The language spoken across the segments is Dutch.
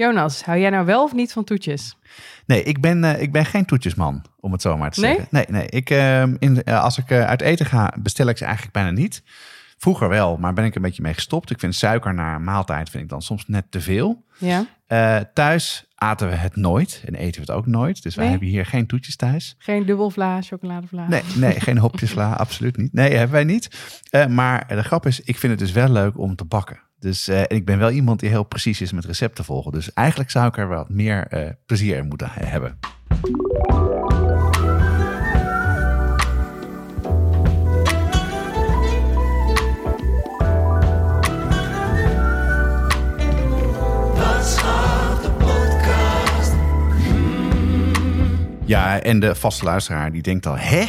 Jonas, hou jij nou wel of niet van toetjes? Nee, ik ben, eh, ik ben geen toetjesman, om het zo maar te Nee? zeggen. Nee, nee. Ik, ehm, in, eh, als ik eh, uit eten ga, bestel ik ze eigenlijk bijna niet. Vroeger wel, maar ben ik een beetje mee gestopt. Ik vind suiker na een maaltijd vind ik dan soms net te veel. Ja. Thuis aten we het nooit en eten we het ook nooit. Dus wij hebben hier geen toetjes thuis. Geen dubbelvla, chocoladevla? Nee, nee geen hopjesvla, absoluut niet. Nee, hebben wij niet. Maar de grap is, ik vind het dus wel leuk om te bakken. Dus eh, ik ben wel iemand die heel precies is met recepten volgen. Dus eigenlijk zou ik er wat meer eh, plezier in moeten he- hebben. Ja, en de vaste luisteraar die denkt al, hè?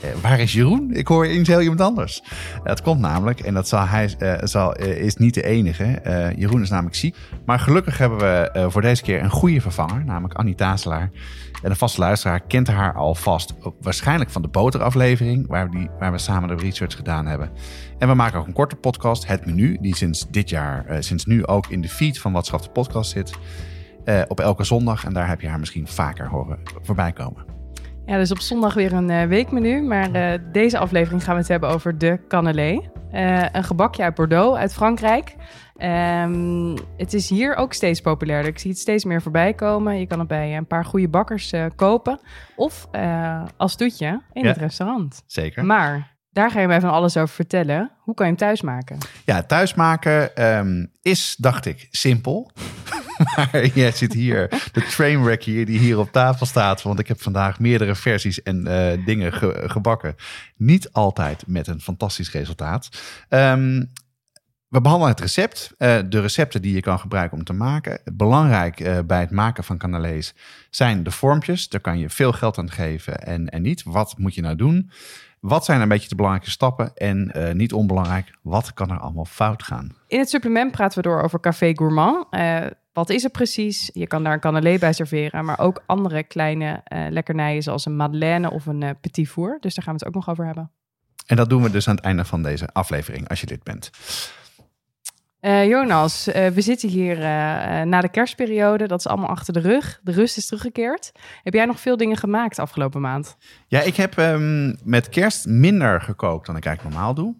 Eh, waar is Jeroen? Ik hoor eens heel iemand anders. Het komt namelijk, en dat zal hij, eh, zal, eh, is niet de enige. Jeroen is namelijk ziek. Maar gelukkig hebben we voor deze keer een goede vervanger, namelijk Annie Tazelaar. En de vaste luisteraar kent haar alvast, waarschijnlijk van de boteraflevering, waar, we die, waar we samen de research gedaan hebben. En we maken ook een korte podcast, Het Menu, die sinds dit jaar, sinds nu ook in de feed van Watschap de podcast zit. op elke zondag. En daar heb je haar misschien vaker horen voorbij komen. Ja, dus op zondag weer een eh, weekmenu. Maar eh, deze aflevering gaan we het hebben over de cannelé. Eh, een gebakje uit Bordeaux, uit Frankrijk. Ehm, het is hier ook steeds populairder. Ik zie het steeds meer voorbij komen. Je kan het bij een paar goede bakkers kopen. Of als toetje in Ja. het restaurant. Zeker. Maar daar ga je mij van alles over vertellen. Hoe kan je hem thuis maken? Ja, thuismaken ehm, is, dacht ik, simpel. maar jij zit hier, de trainwreck hier, die hier op tafel staat. Want ik heb vandaag meerdere versies en eh, dingen ge- gebakken. Niet altijd met een fantastisch resultaat. Ehm, we behandelen het recept, eh, de recepten die je kan gebruiken om te maken. Belangrijk eh, bij het maken van canalees zijn de vormpjes. Daar kan je veel geld aan geven en, en niet. Wat moet je nou doen? Wat zijn een beetje de belangrijke stappen? En niet onbelangrijk, wat kan er allemaal fout gaan? In het supplement praten we door over Café Gourmand. Wat is het precies? Je kan daar een cannelé bij serveren, maar ook andere kleine eh, lekkernijen zoals een madeleine of een eh, petit four. Dus daar gaan we het ook nog over hebben. En dat doen we dus aan het einde van deze aflevering, als je dit bent. Eh, Jonas, eh, we zitten hier eh, na de kerstperiode. Dat is allemaal achter de rug. De rust is teruggekeerd. Heb jij nog veel dingen gemaakt afgelopen maand? Ja, ik heb ehm, met kerst minder gekookt dan ik eigenlijk normaal doe.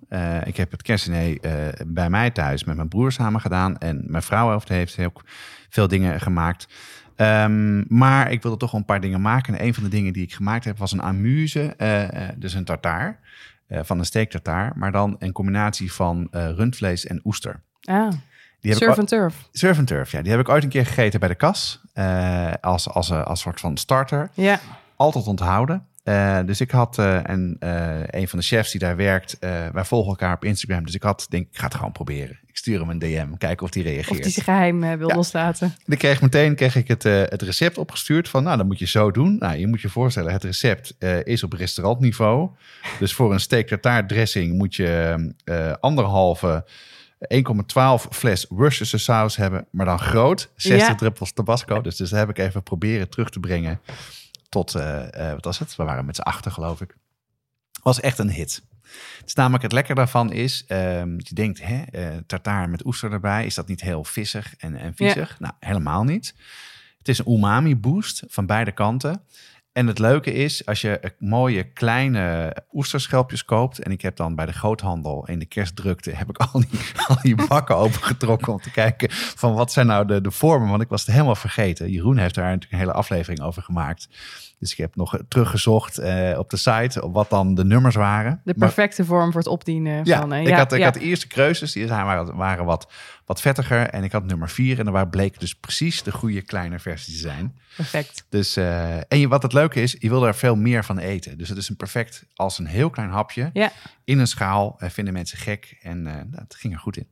Ik heb het kerstdiner bij mij thuis met mijn broer samen gedaan. En mijn vrouw heeft ook veel dingen gemaakt. Ehm, maar ik wilde toch wel een paar dingen maken. En een van de dingen die ik gemaakt heb was een amuse, dus een tartaar. van een steektartaar, maar dan een combinatie van rundvlees en oester. Ah, Die heb surf and turf. Surf and turf, ja. Die heb ik ooit een keer gegeten bij de kas. eh, als, als, eh, als soort van starter. Ja, Altijd onthouden. Eh, dus ik had en, een van de chefs die daar werkt. wij volgen elkaar op Instagram. Dus ik had, denk ik, ga het gewoon proberen. Ik stuur hem een DM, kijken of die reageert. of die zijn geheim eh, wil Ja. loslaten. En ik kreeg meteen kreeg ik het, het recept opgestuurd van, nou, dat moet je zo doen. Nou, je moet je voorstellen, het recept is op restaurantniveau. Dus voor een steak dressing moet je anderhalve 1,12 fles Worcestershire saus hebben, maar dan groot. 60 Ja. druppels tabasco. Dus, dus dat heb ik even proberen terug te brengen tot, eh, eh, wat was het? We waren met z'n achter, geloof ik. Was echt een hit. Het is namelijk het lekker daarvan is, ehm, je denkt, hè, eh tartaar met oester erbij, is dat niet heel vissig en, en viezig? Nou, helemaal niet. Het is een umami boost van beide kanten. En het leuke is, als je mooie kleine oesterschelpjes koopt... en ik heb dan bij de groothandel in de kerstdrukte... heb ik al die, al die bakken opengetrokken om te kijken... van wat zijn nou de, de vormen, want ik was het helemaal vergeten. Jeroen heeft daar natuurlijk een hele aflevering over gemaakt. Dus ik heb nog teruggezocht eh, op de site... op wat dan de nummers waren. De Maar- perfecte vorm voor het opdienen ja, van... eh, ik, had, ik ja. had de eerste keuzes, die zijn- waren, waren wat, wat vettiger. En ik had nummer vier en daar bleek dus precies de goede kleine versie te zijn. Perfect. Dus, eh, en je, wat het leuke is, je wil er veel meer van eten. Dus het is een perfect, als een heel klein hapje, Ja. in een schaal. Vinden mensen gek en dat ging er goed in.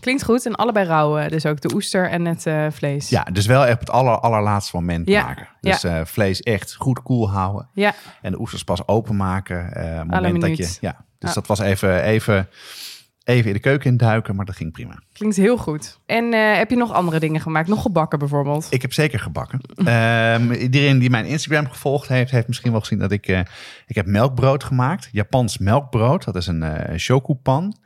Klinkt goed. En allebei rauw, eh, dus ook de oester en het eh, vlees. Ja, dus wel echt op het aller, allerlaatste moment Ja, maken. Dus eh, vlees echt goed koel houden. Ja, En de oesters pas openmaken. eh moment dat je, ja, dus dat was even, even, even in de keuken induiken, maar dat ging prima. klinkt heel goed. En heb je nog andere dingen gemaakt? Nog gebakken bijvoorbeeld? Ik heb zeker gebakken. Ehm, iedereen die mijn Instagram gevolgd heeft, heeft misschien wel gezien dat ik... ik heb melkbrood gemaakt. Japans melkbrood. Dat is een eh shokupan.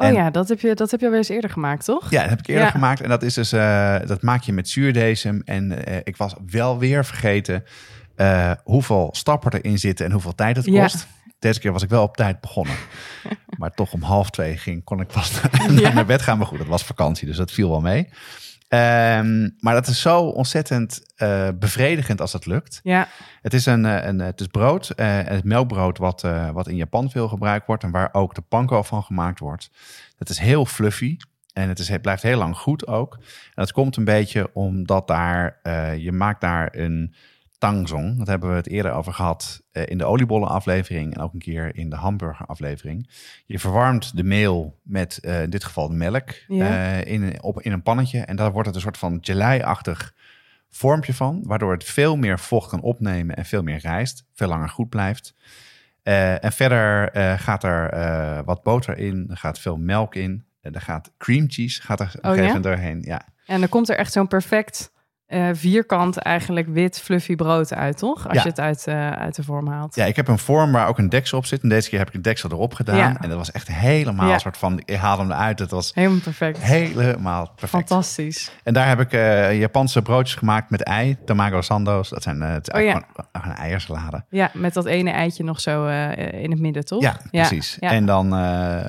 Oh En- ja, dat heb, je, dat heb je al wel eens eerder gemaakt, toch? Ja, dat heb ik eerder Ja. gemaakt. En dat is dus, eh, dat maak je met zuurdesem. En eh, ik was wel weer vergeten eh, hoeveel stappen erin zitten en hoeveel tijd het Ja. kost. Deze keer was ik wel op tijd begonnen. maar toch om half twee ging, kon ik pas Ja. naar bed gaan. Maar goed, het was vakantie, dus dat viel wel mee. Ehm, maar dat is zo ontzettend eh, bevredigend als het lukt. Ja, Het is, een, eh, een, het is brood, eh, het melkbrood wat, wat in Japan veel gebruikt wordt en waar ook de panko van gemaakt wordt. Het is heel fluffy en het, is, het blijft heel lang goed ook. En dat komt een beetje omdat daar, je maakt daar een tangzong. Dat hebben we het eerder over gehad eh, in de oliebollen aflevering en ook een keer in de hamburger aflevering. Je verwarmt de meel met eh, in dit geval de melk Ja. eh, in, op, in een pannetje en daar wordt het een soort van gelei-achtig vormpje van, waardoor het veel meer vocht kan opnemen en veel meer rijst, veel langer goed blijft. En verder gaat er wat boter in, er gaat veel melk in, en er gaat cream cheese gaat er Oh, ja? doorheen. Ja. en dan komt er echt zo'n perfect eh, vierkant eigenlijk wit fluffy brood uit, toch? Als Ja. je het uit, eh, uit de vorm haalt. ja, ik heb een vorm waar ook een deksel op zit. En deze keer heb ik een deksel erop gedaan. Ja. En dat was echt helemaal Ja. een soort van, ik haalde hem eruit. Het was Helemaal perfect. helemaal perfect. Fantastisch. En daar heb ik eh, Japanse broodjes gemaakt met ei, tamago sando's. Dat zijn het Oh, gewoon een eiersalade. Ja, met dat ene eitje nog zo in het midden, toch? Ja, precies. En dan,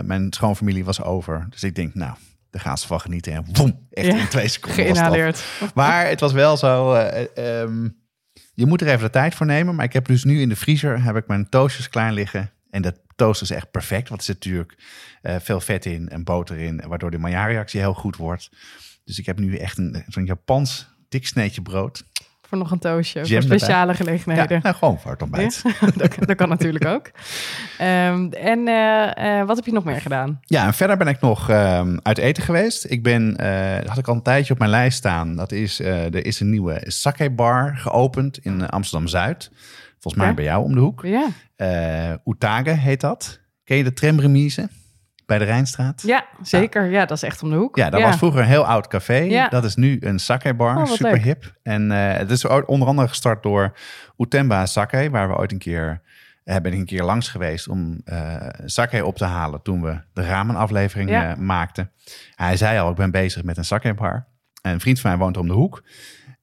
mijn schoonfamilie was over. Dus ik denk, nou, daar gaan ze van genieten. En boem, echt Ja, in twee seconden. Geïnhaleerd. Maar het was wel zo, eh, ehm, je moet er even de tijd voor nemen. Maar ik heb dus nu in de vriezer, heb ik mijn toastjes klaar liggen. En dat toast is echt perfect. Want er zit natuurlijk eh, veel vet in en boter in. Waardoor de Maillard-reactie heel goed wordt. Dus ik heb nu echt een, zo'n Japans dik sneetje brood. Voor nog een toastje. Jam voor speciale gelegenheden. Ja, nou, gewoon voor het ontbijt. Ja, dat, dat kan natuurlijk ook. Ehm, en eh, eh, wat heb je nog meer gedaan? Ja, en verder ben ik nog ehm, uit eten geweest. Ik ben, eh, had ik al een tijdje op mijn lijst staan. Dat is, er is een nieuwe sake bar geopend in Amsterdam Zuid. Volgens mij Ja. bij jou om de hoek. Ja, Oetage heet dat. Ken je de tramremise bij de Rijnstraat? ja zeker. Ja, dat is echt om de hoek. Ja, dat was vroeger een heel oud café. Ja. Dat is nu een sake bar, Oh, super leuk. hip. En eh, het is onder andere gestart door Utemba Sake, waar we ooit een keer eh, ben ik een keer langs geweest om eh sake op te halen toen we de ramenaflevering Ja. eh, maakten. Hij zei al, ik ben bezig met een sake bar. En een vriend van mij woont om de hoek.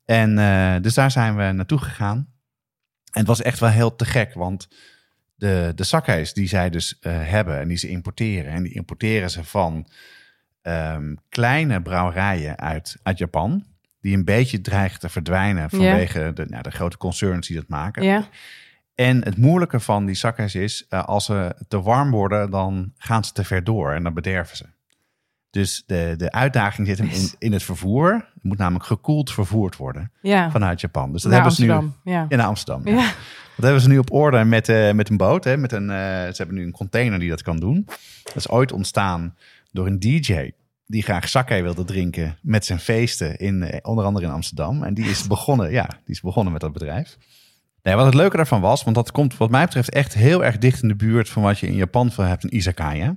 En eh, dus daar zijn we naartoe gegaan. En het was echt wel heel te gek, want de, de die zij dus eh, hebben en die ze importeren. En die importeren ze van ehm, kleine brouwerijen uit, uit Japan. Die een beetje dreigen te verdwijnen vanwege de, nou, de grote concerns die dat maken. Ja, En het moeilijke van die sake's is, eh, als ze te warm worden, dan gaan ze te ver door en dan bederven ze. Dus de, de uitdaging zit hem in, in het vervoer. Het moet namelijk gekoeld vervoerd worden ja. vanuit Japan. Dus dat Naar hebben ze nu Amsterdam. Ja. in Amsterdam. ja. Ja. Dat hebben ze nu op orde met, eh, met een boot. Hè, met een, eh, ze hebben nu een container die dat kan doen. Dat is ooit ontstaan door een DJ die graag sake wilde drinken met zijn feesten, in, eh, onder andere in Amsterdam. En die is begonnen, ja, die is begonnen met dat bedrijf. Nee, wat het leuke daarvan was, want dat komt wat mij betreft echt heel erg dicht in de buurt van wat je in Japan veel hebt, een izakaya.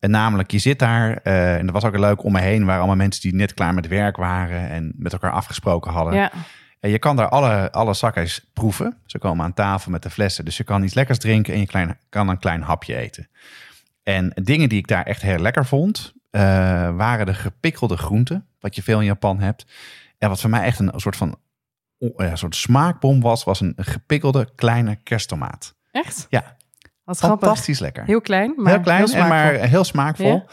En namelijk, je zit daar, eh, en er was ook leuk om me heen, waren allemaal mensen die net klaar met werk waren en met elkaar afgesproken hadden. ja. En je kan daar alle, alle zakjes proeven. Ze komen aan tafel met de flessen. Dus je kan iets lekkers drinken en je klein, kan een klein hapje eten. En dingen die ik daar echt heel lekker vond, eh, waren de gepikkelde groenten. Wat je veel in Japan hebt. En wat voor mij echt een soort van ja, een soort smaakbom was, was een gepikkelde kleine kersttomaat. Echt? Ja, Wat grappig. fantastisch lekker. Heel klein, maar heel klein, en smaakvol. maar heel smaakvol. Ja.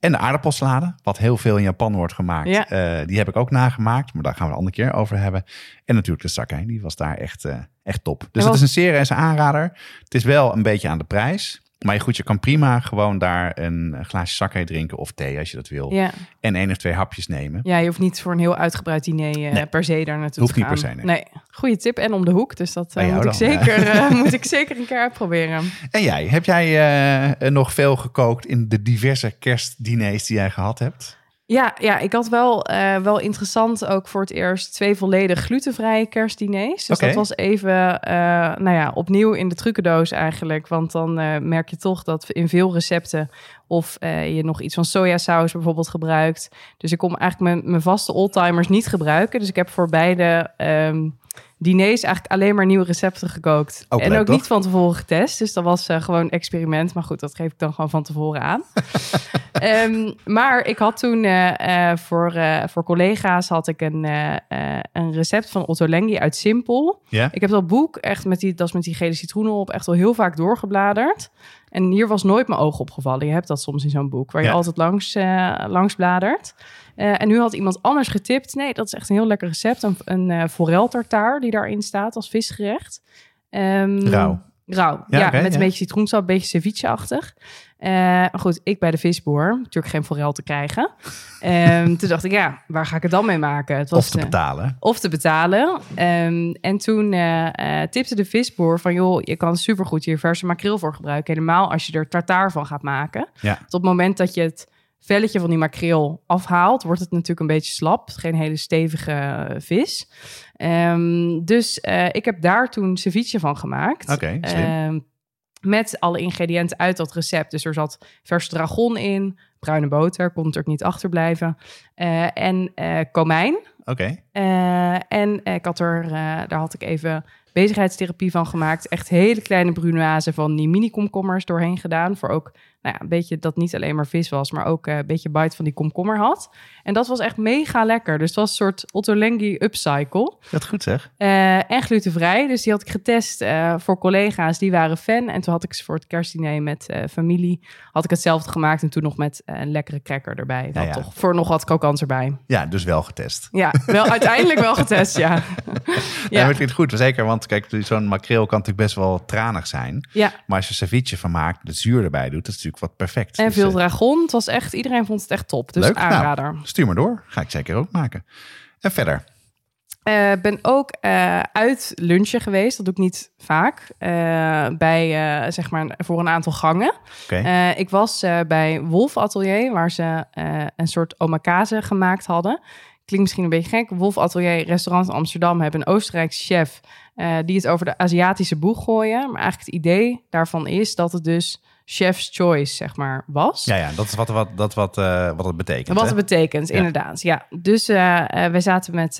En de aardappelsalade, wat heel veel in Japan wordt gemaakt. Ja. eh, die heb ik ook nagemaakt, maar daar gaan we een andere keer over hebben. En natuurlijk de sake, die was daar echt, eh, echt top. Dus was- dat is een serieuze aanrader. Het is wel een beetje aan de prijs. Maar goed, je kan prima gewoon daar een glaasje sake drinken of thee als je dat wil. Ja. En één of twee hapjes nemen. ja, je hoeft niet voor een heel uitgebreid diner eh, Nee. per se daar naartoe Hoeft te niet gaan. per se, nee. nee. Goeie tip en om de hoek, dus dat jou moet, ik zeker, eh, moet ik zeker een keer uitproberen. En jij, heb jij nog veel gekookt in de diverse kerstdiners die jij gehad hebt? Ja, ja, ik had wel, eh, wel interessant ook voor het eerst twee volledig glutenvrije kerstdiners. Dus dat was even, eh, nou ja, opnieuw in de trucendoos eigenlijk. Want dan eh, merk je toch dat in veel recepten of je nog iets van sojasaus bijvoorbeeld gebruikt. Dus ik kon eigenlijk mijn, mijn vaste oldtimers niet gebruiken. Dus ik heb voor beide ehm, diners eigenlijk alleen maar nieuwe recepten gekookt. Ook en leuk, ook toch? niet van tevoren getest. Dus dat was eh, gewoon een experiment. Maar goed, dat geef ik dan gewoon van tevoren aan. Ehm, maar ik had toen eh, eh, voor, voor collega's had ik een, een recept van Otto Lengi uit Simpel. Ik heb dat boek echt met die, dat is met die gele citroenen op, echt wel heel vaak doorgebladerd. En hier was nooit mijn oog opgevallen. Je hebt dat soms in zo'n boek, waar je Ja. altijd langs, eh, langs bladert. Eh, en nu had iemand anders getipt. Nee, dat is echt een heel lekker recept. Een, een forel tartaar die daarin staat als visgerecht. Ehm, Rauw. Rauw, Ja, met ja. een beetje citroensap, een beetje ceviche-achtig. Eh, maar goed, ik bij de visboer. Natuurlijk geen forel te krijgen. Ehm, toen dacht ik, ja, waar ga ik het dan mee maken? Het was, Of te eh, betalen. of te betalen. Ehm, en toen eh, tipte de visboer van... joh, je kan supergoed hier verse makreel voor gebruiken. Helemaal als je er tartaar van gaat maken. Ja. Op het moment dat je het velletje van die makreel afhaalt... wordt het natuurlijk een beetje slap. Geen hele stevige eh, vis. Ehm, dus eh, ik heb daar toen ceviche van gemaakt. Oké. Ehm, met alle ingrediënten uit dat recept. Dus er zat vers dragon in, bruine boter, kon natuurlijk niet achterblijven. Eh, en eh komijn. Oké. En ik had er, daar had ik even bezigheidstherapie van gemaakt. Echt hele kleine brunoise van die mini komkommers doorheen gedaan. Voor ook nou ja, een beetje dat niet alleen maar vis was, maar ook eh, een beetje bite van die komkommer had. En dat was echt mega lekker. Dus het was een soort Ottolenghi upcycle. Dat goed zeg. Eh, en glutenvrij. Dus die had ik getest eh, voor collega's. Die waren fan. En toen had ik ze voor het kerstdiner met familie... had ik hetzelfde gemaakt. En toen nog met een lekkere cracker erbij. Dat ja. toch. Voor nog wat krokants erbij. Ja, dus wel getest. Ja, wel, uiteindelijk wel getest, ja. Ja. Vind het goed. Zeker, want kijk, zo'n makreel kan natuurlijk best wel tranig zijn. ja. Maar als je ceviche van maakt, het zuur erbij doet, dat is natuurlijk wat perfect. En Dus, veel eh, dragon. Het was echt, iedereen vond het echt top. Dus Leuk. Nou. aanrader. stuur maar door. Ga ik zeker ook maken. En verder. Eh, ben ook eh, uit lunchen geweest. Dat doe ik niet vaak. bij, zeg maar, voor een aantal gangen. Ik was bij Wolf Atelier, waar ze een soort omakase gemaakt hadden. Klinkt misschien een beetje gek. Wolf Atelier, restaurant in Amsterdam, hebben een Oostenrijkse chef... die het over de Aziatische boeg gooien. Maar eigenlijk het idee daarvan is dat het dus chef's choice, zeg maar, was. ja, ja, dat is wat, wat, dat wat, eh, wat het betekent. Wat hè? het betekent, Ja. inderdaad. Ja, dus eh eh, we zaten met,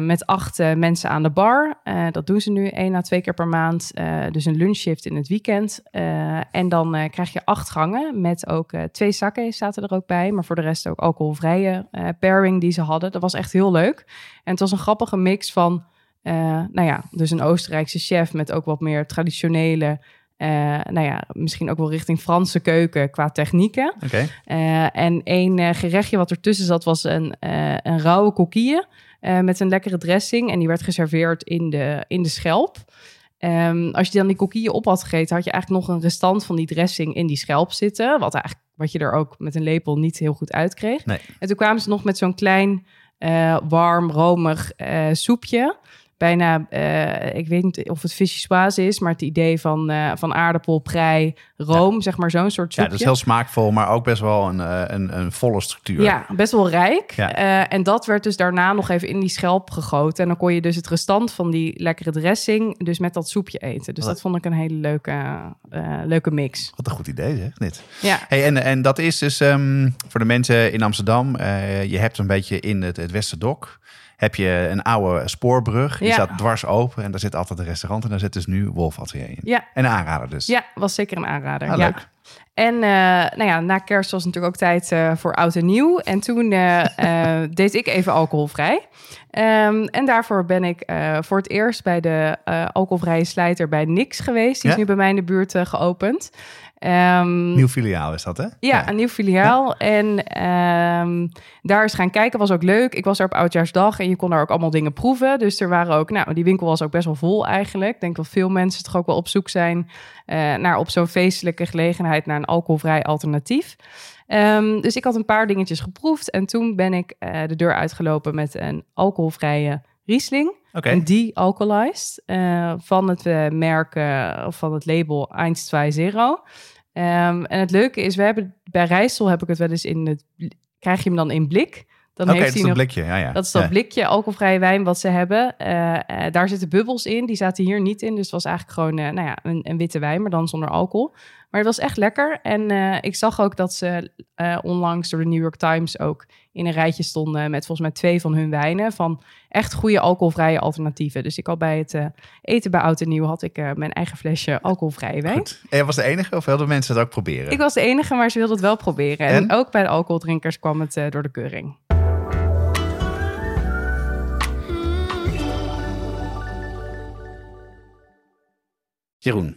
met acht mensen aan de bar. Dat doen ze nu één à twee keer per maand. Dus een lunchshift in het weekend. En dan krijg je acht gangen met ook twee sake's zaten er ook bij. Maar voor de rest ook alcoholvrije pairing die ze hadden. Dat was echt heel leuk. En het was een grappige mix van, nou ja, dus een Oostenrijkse chef met ook wat meer traditionele... eh, nou ja, misschien ook wel richting Franse keuken qua technieken. Eh, en één eh, gerechtje wat ertussen zat was een, een rauwe kokkie eh, met een lekkere dressing. En die werd geserveerd in de, in de schelp. Ehm, als je dan die kokkie op had gegeten, had je eigenlijk nog een restant van die dressing in die schelp zitten. Wat, eigenlijk, wat je er ook met een lepel niet heel goed uitkreeg. Nee. En toen kwamen ze nog met zo'n klein, warm, romig soepje. Bijna, eh, ik weet niet of het vichyssoise is, maar het idee van, eh, van aardappel, prei, room, zeg maar zo'n soort Ja, soepje. dat is heel smaakvol, maar ook best wel een, eh, een, een volle structuur. Ja, best wel rijk. Ja. En dat werd dus daarna nog even in die schelp gegoten. En dan kon je dus het restant van die lekkere dressing... dus met dat soepje eten. Dus dat vond ik een hele leuke, leuke mix. Wat een goed idee, zeg dit. Ja, Hey, en, en dat is dus ehm, voor de mensen in Amsterdam. je hebt een beetje in het, het Westerdok. Heb je een oude spoorbrug. Die Ja. staat dwars open. En daar zit altijd een restaurant. En daar zit dus nu Wolf Atelier in. ja, En een aanrader dus. ja, was zeker een aanrader. Ah, ja. leuk. En eh, nou ja, na kerst was natuurlijk ook tijd eh, voor oud en nieuw. En toen eh, deed ik even alcoholvrij. Ehm, en daarvoor ben ik voor het eerst bij de alcoholvrije slijter bij Nix geweest. Die is nu bij mij in de buurt geopend. Ehm, Nieuw filiaal is dat, hè? Ja, een nieuw filiaal. En ehm, daar is gaan kijken, was ook leuk. Ik was er op Oudjaarsdag en je kon daar ook allemaal dingen proeven. Dus er waren ook, nou, die winkel was ook best wel vol eigenlijk. Ik denk dat veel mensen toch ook wel op zoek zijn naar op zo'n feestelijke gelegenheid naar een alcoholvrij alternatief. Ehm, dus ik had een paar dingetjes geproefd en toen ben ik eh, de deur uitgelopen met een alcoholvrije Riesling. Oké. Een de-alcoholized eh, van het eh, merk of van het label 120. Ehm, en het leuke is, we hebben bij Rijssel heb ik het wel eens in het krijg je hem dan in blik. Dan Oké, heeft dat is hij nog blikje. Ja, ja. dat is dat Ja. blikje alcoholvrije wijn wat ze hebben. Daar zitten bubbels in. Die zaten hier niet in. Dus het was eigenlijk gewoon nou ja, een, een witte wijn, maar dan zonder alcohol. Maar het was echt lekker. En eh, ik zag ook dat ze eh, onlangs door de New York Times ook in een rijtje stonden met volgens mij twee van hun wijnen. Van echt goede alcoholvrije alternatieven. Dus ik had bij het eh, eten bij Oud en Nieuw had ik mijn eigen flesje alcoholvrije wijn. Goed. En jij was de enige of wilden mensen het ook proberen? Ik was de enige, maar ze wilden het wel proberen. En, En? ook bij de alcoholdrinkers kwam het door de keuring. Jeroen,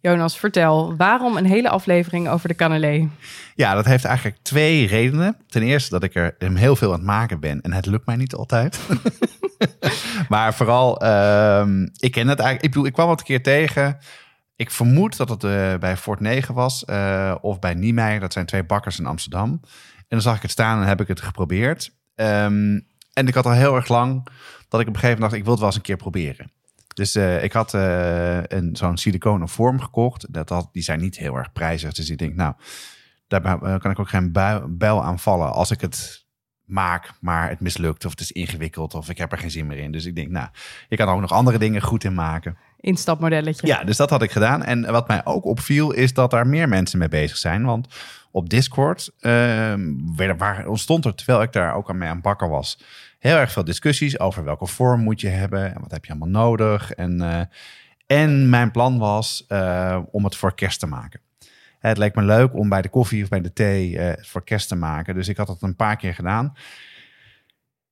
Jonas, vertel, waarom een hele aflevering over de Canelé? Ja, dat heeft eigenlijk twee redenen. Ten eerste dat ik er hem heel veel aan het maken ben en het lukt mij niet altijd. maar vooral, ehm, ik ken het eigenlijk. Ik, bedoel, ik kwam het een keer tegen. Ik vermoed dat het eh, bij Fort 9 was eh, of bij Niemeyer. Dat zijn twee bakkers in Amsterdam. En dan zag ik het staan en heb ik het geprobeerd. Ehm, en ik had al heel erg lang dat ik op een gegeven moment dacht, ik wil het wel eens een keer proberen. Dus eh, ik had eh, een, zo'n siliconen vorm gekocht. Dat had, die zijn niet heel erg prijzig. Dus ik denk, nou, daar eh, kan ik ook geen bijl aan vallen als ik het maak, maar het mislukt of het is ingewikkeld of ik heb er geen zin meer in. Dus ik denk, nou, je kan er ook nog andere dingen goed in maken. Instapmodelletje. Ja, dus dat had ik gedaan. En wat mij ook opviel is dat daar meer mensen mee bezig zijn. Want op Discord werd- waar ontstond er, terwijl ik daar ook aan mee aan bakken was, heel erg veel discussies over welke vorm moet je hebben en wat heb je allemaal nodig. En, eh, en mijn plan was eh, om het voor kerst te maken. Het leek me leuk om bij de koffie of bij de thee het voor kerst te maken. Dus ik had het een paar keer gedaan.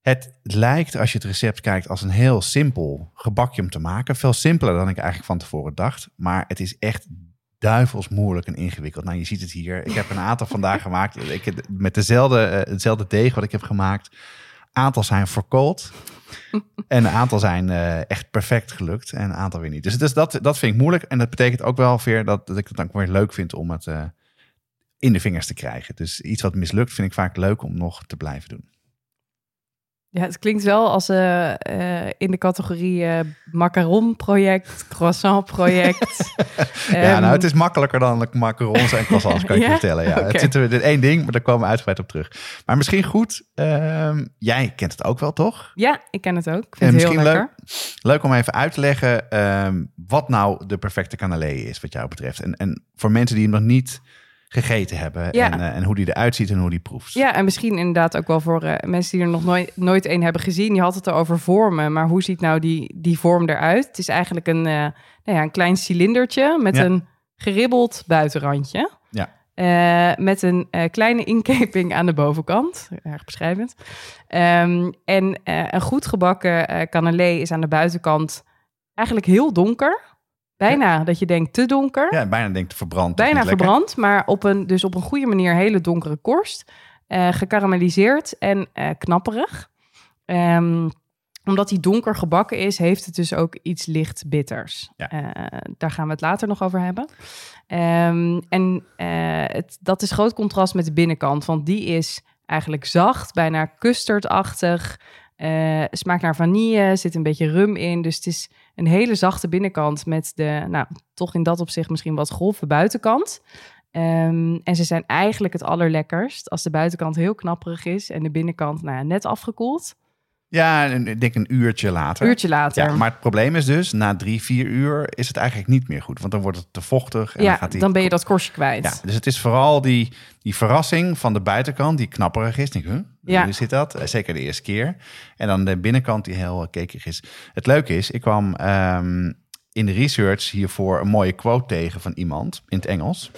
Het lijkt, als je het recept kijkt, als een heel simpel gebakje om te maken. Veel simpeler dan ik eigenlijk van tevoren dacht. Maar het is echt duivels moeilijk en ingewikkeld. Nou, je ziet het hier. Ik heb een aantal vandaag gemaakt. Ik, met dezelfde, hetzelfde deeg wat ik heb gemaakt. Aantal zijn verkoold. En een aantal zijn eh, echt perfect gelukt. En een aantal weer niet. Dus, dus dat, dat vind ik moeilijk. En dat betekent ook wel weer dat, dat ik het dan weer leuk vind om het eh, in de vingers te krijgen. Dus iets wat mislukt vind ik vaak leuk om nog te blijven doen. Ja, het klinkt wel als eh, eh, in de categorie eh macaron-project, croissant-project. ja, Ehm, nou, het is makkelijker dan macarons en croissants, kan ik je vertellen. Ja. Het zit er in één ding, maar daar komen we uitgebreid op terug. Maar misschien goed, ehm, jij kent het ook wel, toch? Ja, ik ken het ook. Ik vind het heel misschien lekker. Leuk om even uit te leggen ehm, wat nou de perfecte canelé is, wat jou betreft. En, en voor mensen die hem nog niet gegeten hebben Ja. en, eh, en hoe die eruit ziet en hoe die proeft. Ja, en misschien inderdaad ook wel voor eh, mensen die er nog nooit, nooit een hebben gezien. Je had het over vormen, maar hoe ziet nou die, die vorm eruit? Het is eigenlijk een, eh, nou ja, een klein cilindertje met Ja. een geribbeld buitenrandje. Ja. Met een kleine inkeping aan de bovenkant. Erg beschrijvend. Ehm, en een goed gebakken canelé is aan de buitenkant eigenlijk heel donker. Bijna dat je denkt te donker. Ja, bijna denk ik verbrand. Bijna verbrand, maar op een, dus op een goede manier hele donkere korst. eh gekarameliseerd en eh, knapperig. Ehm, omdat die donker gebakken is, heeft het dus ook iets licht bitters. Ja. Eh, daar gaan we het later nog over hebben. Ehm, en het, dat is groot contrast met de binnenkant, want die is eigenlijk zacht, bijna custardachtig. Smaakt naar vanille, zit een beetje rum in. Dus het is een hele zachte binnenkant met de, nou, toch in dat opzicht misschien wat grove buitenkant. Ehm, en ze zijn eigenlijk het allerlekkerst als de buitenkant heel knapperig is en de binnenkant nou ja, net afgekoeld. Ja, ik denk een uurtje later. Uurtje later. Ja, maar het probleem is dus, na drie, vier uur is het eigenlijk niet meer goed. Want dan wordt het te vochtig. En Ja, dan, gaat die dan ben je dat korstje kwijt. Ja, dus het is vooral die, die verrassing van de buitenkant die knapperig is. Denk, huh? Ja. Hoe zit dat? Eh, Zeker de eerste keer. En dan de binnenkant die heel eh, kekerig is. Het leuke is, ik kwam... ehm, in de research hiervoor een mooie quote tegen van iemand in het Engels.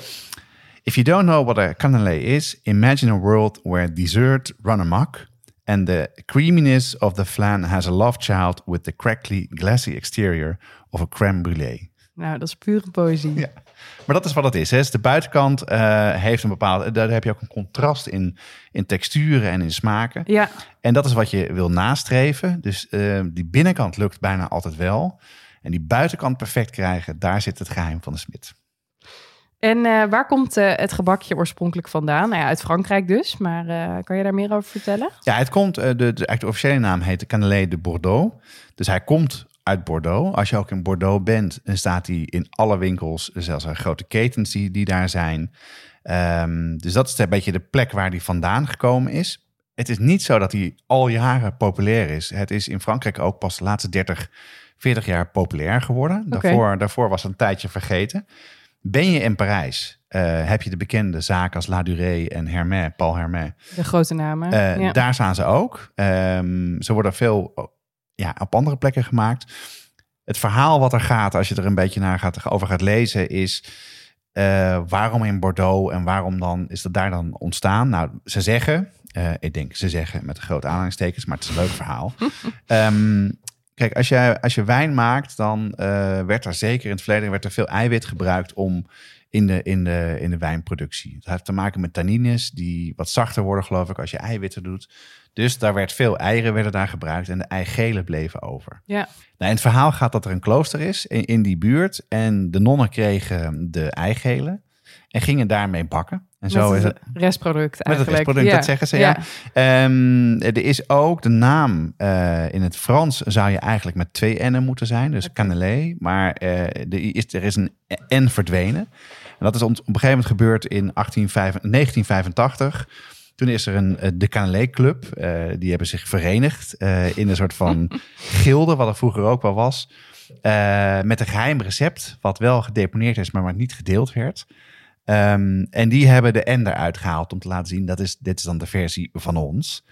If you don't know what a cannelé is, imagine a world where dessert run amok and the creaminess of the flan has a love child with the crackly, glassy exterior of a crème brûlée. Nou, dat is pure poëzie. Ja. Maar dat is wat het is. Hè. Dus de buitenkant eh, heeft een bepaalde. Daar heb je ook een contrast in, in texturen en in smaken. Ja, En dat is wat je wil nastreven. Dus eh, die binnenkant lukt bijna altijd wel. En die buitenkant perfect krijgen, daar zit het geheim van de smid. En eh, waar komt eh, het gebakje oorspronkelijk vandaan? Nou ja, uit Frankrijk dus, maar eh, kan je daar meer over vertellen? Ja, het komt, de, de, eigenlijk de officiële naam heet de Cannelé de Bordeaux. Dus hij komt uit Bordeaux. Als je ook in Bordeaux bent, dan staat hij in alle winkels. Zelfs zijn grote ketens die, die daar zijn. Ehm, dus dat is een beetje de plek waar hij vandaan gekomen is. Het is niet zo dat hij al jaren populair is. Het is in Frankrijk ook pas de laatste 30, 40 jaar populair geworden. Daarvoor, daarvoor was het een tijdje vergeten. Ben je in Parijs, eh, heb je de bekende zaken als La Durée en Hermès, Paul Hermès. De grote namen. Eh, ja. Daar staan ze ook. Ehm, ze worden veel ja, op andere plekken gemaakt. Het verhaal wat er gaat, als je er een beetje naar gaat, over gaat lezen, is eh, waarom in Bordeaux en waarom dan is dat daar dan ontstaan? Nou, ze zeggen, ik denk ze zeggen met grote aanhalingstekens, maar het is een leuk verhaal. Ehm, kijk, als je, als je wijn maakt, dan eh, werd er zeker in het verleden werd er veel eiwit gebruikt om in de, in, de, in de wijnproductie. Het heeft te maken met tannines die wat zachter worden, geloof ik, als je eiwitten doet. Dus daar werd veel eieren werden daar gebruikt en de eigelen bleven over. ja. Nou, in het verhaal gaat dat er een klooster is in, in die buurt en de nonnen kregen de eigelen en gingen daarmee bakken. En zo Met is het restproduct Met het eigenlijk. restproduct, ja. dat zeggen ze, ja. Ehm, er is ook de naam eh, in het Frans zou je eigenlijk met twee N'en moeten zijn, dus cannelé. Maar eh, er, is, er is een N verdwenen. En dat is op een gegeven moment gebeurd in 1885 1985. Toen is er een eh, de Cannelé Club. eh, die hebben zich verenigd eh, in een soort van gilde, wat er vroeger ook wel was. eh, met een geheim recept, wat wel gedeponeerd is, maar wat niet gedeeld werd. Ehm, en die hebben de N eruit gehaald om te laten zien, dat is, dit is dan de versie van ons.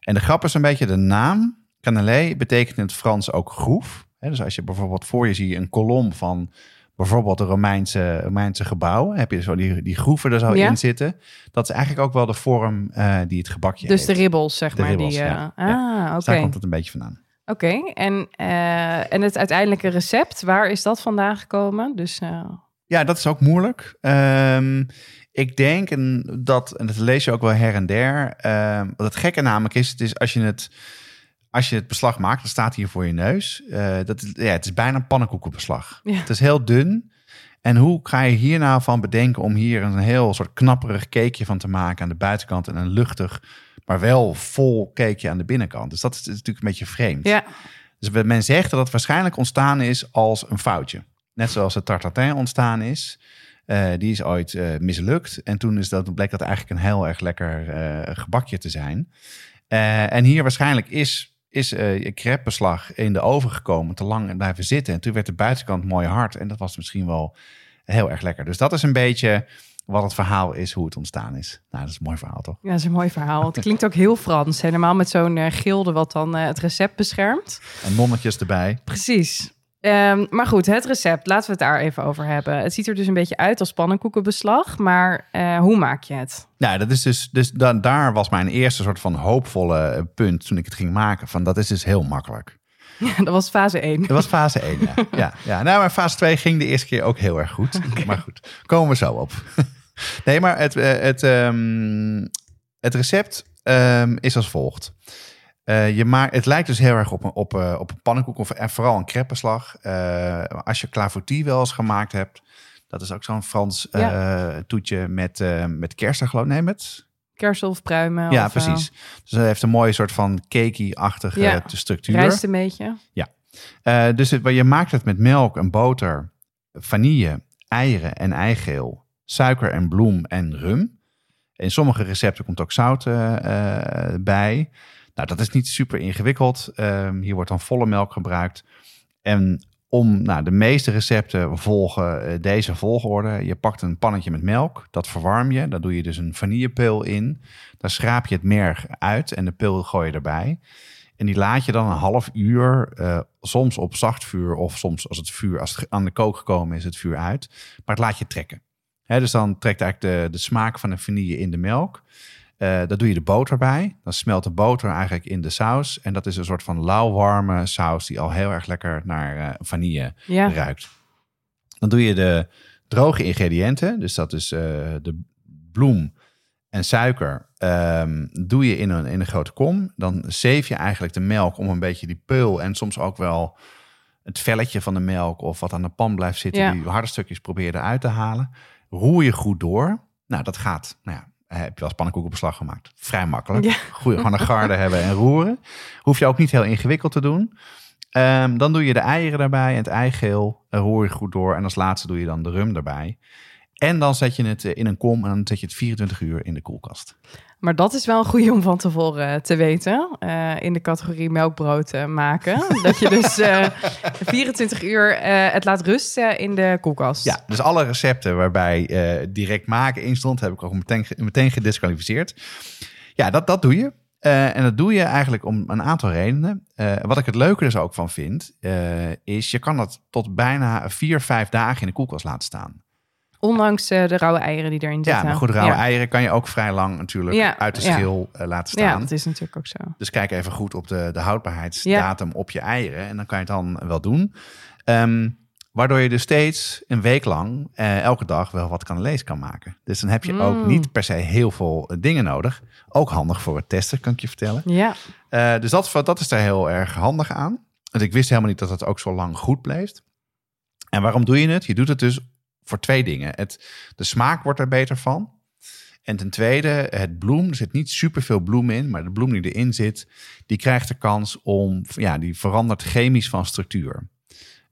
En de grap is een beetje de naam. Cannelé betekent in het Frans ook groef. Dus als je bijvoorbeeld voor je ziet een kolom van bijvoorbeeld een Romeinse, Romeinse gebouw, heb je zo die, die groeven er zo Ja. in zitten. Dat is eigenlijk ook wel de vorm eh, die het gebakje Dus de heeft. ribbels, zeg De maar. ribbels, die, eh, ja. Ah, oké. Dus daar komt het een beetje vandaan. Oké, en, eh, en het uiteindelijke recept, waar is dat vandaan gekomen? Dus Ja, dat is ook moeilijk. Ehm, ik denk en dat, en dat lees je ook wel her en der. ehm, wat het gekke namelijk is, het is als je het, als je het beslag maakt, dan staat hier voor je neus. Eh, dat is, ja, het is bijna een pannenkoekenbeslag. Ja. Het is heel dun. En hoe ga je hier nou van bedenken om hier een heel soort knapperig cakeje van te maken aan de buitenkant en een luchtig, maar wel vol cakeje aan de binnenkant. Dus dat is natuurlijk een beetje vreemd. ja, Dus men zegt dat het waarschijnlijk ontstaan is als een foutje. Net zoals de tartatin ontstaan is. Eh, die is ooit eh, mislukt. En toen is dat, bleek dat eigenlijk een heel erg lekker eh, gebakje te zijn. En hier waarschijnlijk is, is je crêpebeslag in de oven gekomen, te lang blijven zitten. En toen werd de buitenkant mooi hard. En dat was misschien wel heel erg lekker. Dus dat is een beetje wat het verhaal is, hoe het ontstaan is. Nou, dat is een mooi verhaal, toch? ja, dat is een mooi verhaal. Het klinkt ook heel Frans. Helemaal met zo'n gilde wat dan het recept beschermt. En nonnetjes erbij. Precies. Ehm, maar goed, het recept, laten we het daar even over hebben. Het ziet er dus een beetje uit als pannenkoekenbeslag, maar eh, hoe maak je het? Nou, dat is dus, dus da- daar was mijn eerste soort van hoopvolle eh, punt toen ik het ging maken. Van dat is dus heel makkelijk. Ja, dat was fase 1. Dat was fase 1. Ja, ja, ja. Nou, maar fase 2 ging de eerste keer ook heel erg goed. Maar goed, komen we zo op. nee, maar het, eh, het, ehm, het recept ehm, is als volgt. Eh, je maakt, het lijkt dus heel erg op een, op, eh, op een pannenkoek of en vooral een crêpebeslag. Eh, als je clafoutis wel eens gemaakt hebt, dat is ook zo'n Frans toetje met, met kersen, geloof ik. Nee, met Kersel of pruimen. ja, of, precies. Dus het heeft een mooie soort van cakey-achtige Ja, structuur. rijst een beetje. Eh, dus het, je maakt het met melk en boter, vanille, eieren en eigeel, suiker en bloem en rum. In sommige recepten komt ook zout bij. Nou, dat is niet super ingewikkeld. Ehm, hier wordt dan volle melk gebruikt. En om, nou, de meeste recepten volgen eh, deze volgorde. Je pakt een pannetje met melk, dat verwarm je. Daar doe je dus een vanillepil in. Daar schraap je het merg uit en de pil gooi je erbij. En die laat je dan een half uur eh, soms op zacht vuur of soms als het vuur als het aan de kook gekomen is, het vuur uit. Maar het laat je trekken. Dus dan trekt eigenlijk de, de smaak van de vanille in de melk. Uh, daar doe je de boter bij. Dan smelt de boter eigenlijk in de saus. En dat is een soort van lauwwarme saus die al heel erg lekker naar uh, vanille Ja. ruikt. Dan doe je de droge ingrediënten. Dus dat is eh, de bloem en suiker. ehm, doe je in een, in een grote kom. Dan zeef je eigenlijk de melk om een beetje die peul en soms ook wel het velletje van de melk of wat aan de pan blijft zitten, Ja. die harde stukjes probeer je eruit te halen. Roer je goed door. Nou, dat gaat. Nou ja, heb je wel pannenkoekenbeslag gemaakt? Vrij makkelijk. Ja. Goed, gewoon een garde hebben en roeren. Hoef je ook niet heel ingewikkeld te doen. Ehm, dan doe je de eieren erbij en het eigeel. En roer je goed door. En als laatste doe je dan de rum erbij. En dan zet je het eh, in een kom en dan zet je het 24 uur in de koelkast. Maar dat is wel een goede om van tevoren eh, te weten. eh, in de categorie melkbrood eh, maken. dat je dus eh, 24 uur het laat rusten in de koelkast. Ja, dus alle recepten waarbij direct maken in stond, heb ik ook meteen, meteen gedisqualificeerd. Ja, dat, dat doe je. En dat doe je eigenlijk om een aantal redenen. Wat ik het leuke dus ook van vind, eh, is je kan dat tot bijna vier, vijf dagen in de koelkast laten staan. Ondanks eh, de rauwe eieren die erin Ja, zitten. maar goed, rauwe ja. eieren kan je ook vrij lang natuurlijk Ja, uit de ja. schil eh, laten Ja, staan. dat is natuurlijk ook zo. Dus kijk even goed op de, de houdbaarheidsdatum op je eieren. En dan kan je het dan wel doen. Ehm, waardoor je dus steeds een week lang eh, elke dag wel wat kanalees kan maken. Dus dan heb je ook Mm. niet per se heel veel dingen nodig. Ook handig voor het testen, kan ik je vertellen. Ja, dus dat, dat is daar heel erg handig aan. Want ik wist helemaal niet dat het ook zo lang goed bleef. En waarom doe je het? Je doet het dus voor twee dingen. Het, de smaak wordt er beter van. En ten tweede, het bloem. Er zit niet superveel bloem in, maar de bloem die erin zit, die krijgt de kans om, ja, die verandert chemisch van structuur.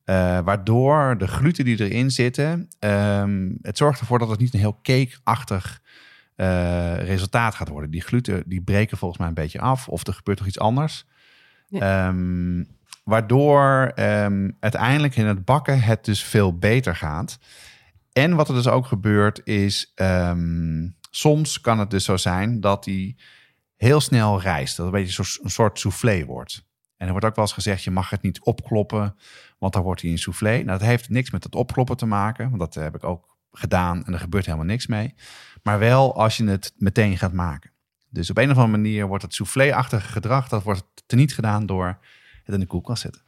Eh, waardoor de gluten die erin zitten, ehm, het zorgt ervoor dat het niet een heel cakeachtig eh, resultaat gaat worden. Die gluten die breken volgens mij een beetje af, of er gebeurt toch iets anders. Ehm, waardoor ehm, uiteindelijk in het bakken het dus veel beter gaat. En wat er dus ook gebeurt is, ehm, soms kan het dus zo zijn dat die heel snel rijst. Dat een beetje een soort soufflé wordt. En er wordt ook wel eens gezegd, je mag het niet opkloppen, want dan wordt hij een soufflé. Nou, dat heeft niks met het opkloppen te maken, want dat heb ik ook gedaan en er gebeurt helemaal niks mee. Maar wel als je het meteen gaat maken. Dus op een of andere manier wordt het soufflé-achtige gedrag, dat wordt teniet gedaan door het in de koelkast zetten.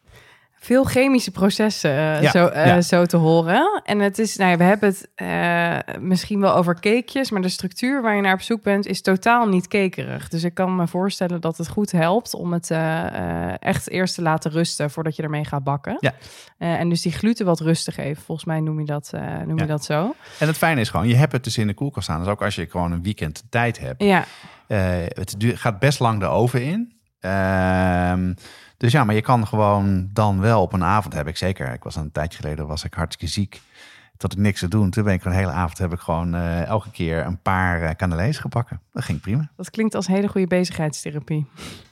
Veel chemische processen eh, Ja, zo, eh, ja. zo te horen. En het is, nou ja, we hebben het eh, misschien wel over cakejes, maar de structuur waar je naar op zoek bent is totaal niet cakerig. Dus ik kan me voorstellen dat het goed helpt om het echt eerst te laten rusten voordat je ermee gaat bakken. Ja. En dus die gluten wat rust te geven. Volgens mij noem je dat, noem je dat zo. En het fijne is gewoon, je hebt het dus in de koelkast staan. Dus ook als je gewoon een weekend tijd hebt. Ja, het gaat best lang de oven in. Ehm, dus ja, maar je kan gewoon dan wel op een avond, heb ik zeker. Ik was een tijdje geleden, was ik hartstikke ziek. Tot ik niks te doen. Toen ben ik een hele avond, heb ik gewoon eh, elke keer een paar uh, canalees gebakken. Dat ging prima. dat klinkt als hele goede bezigheidstherapie.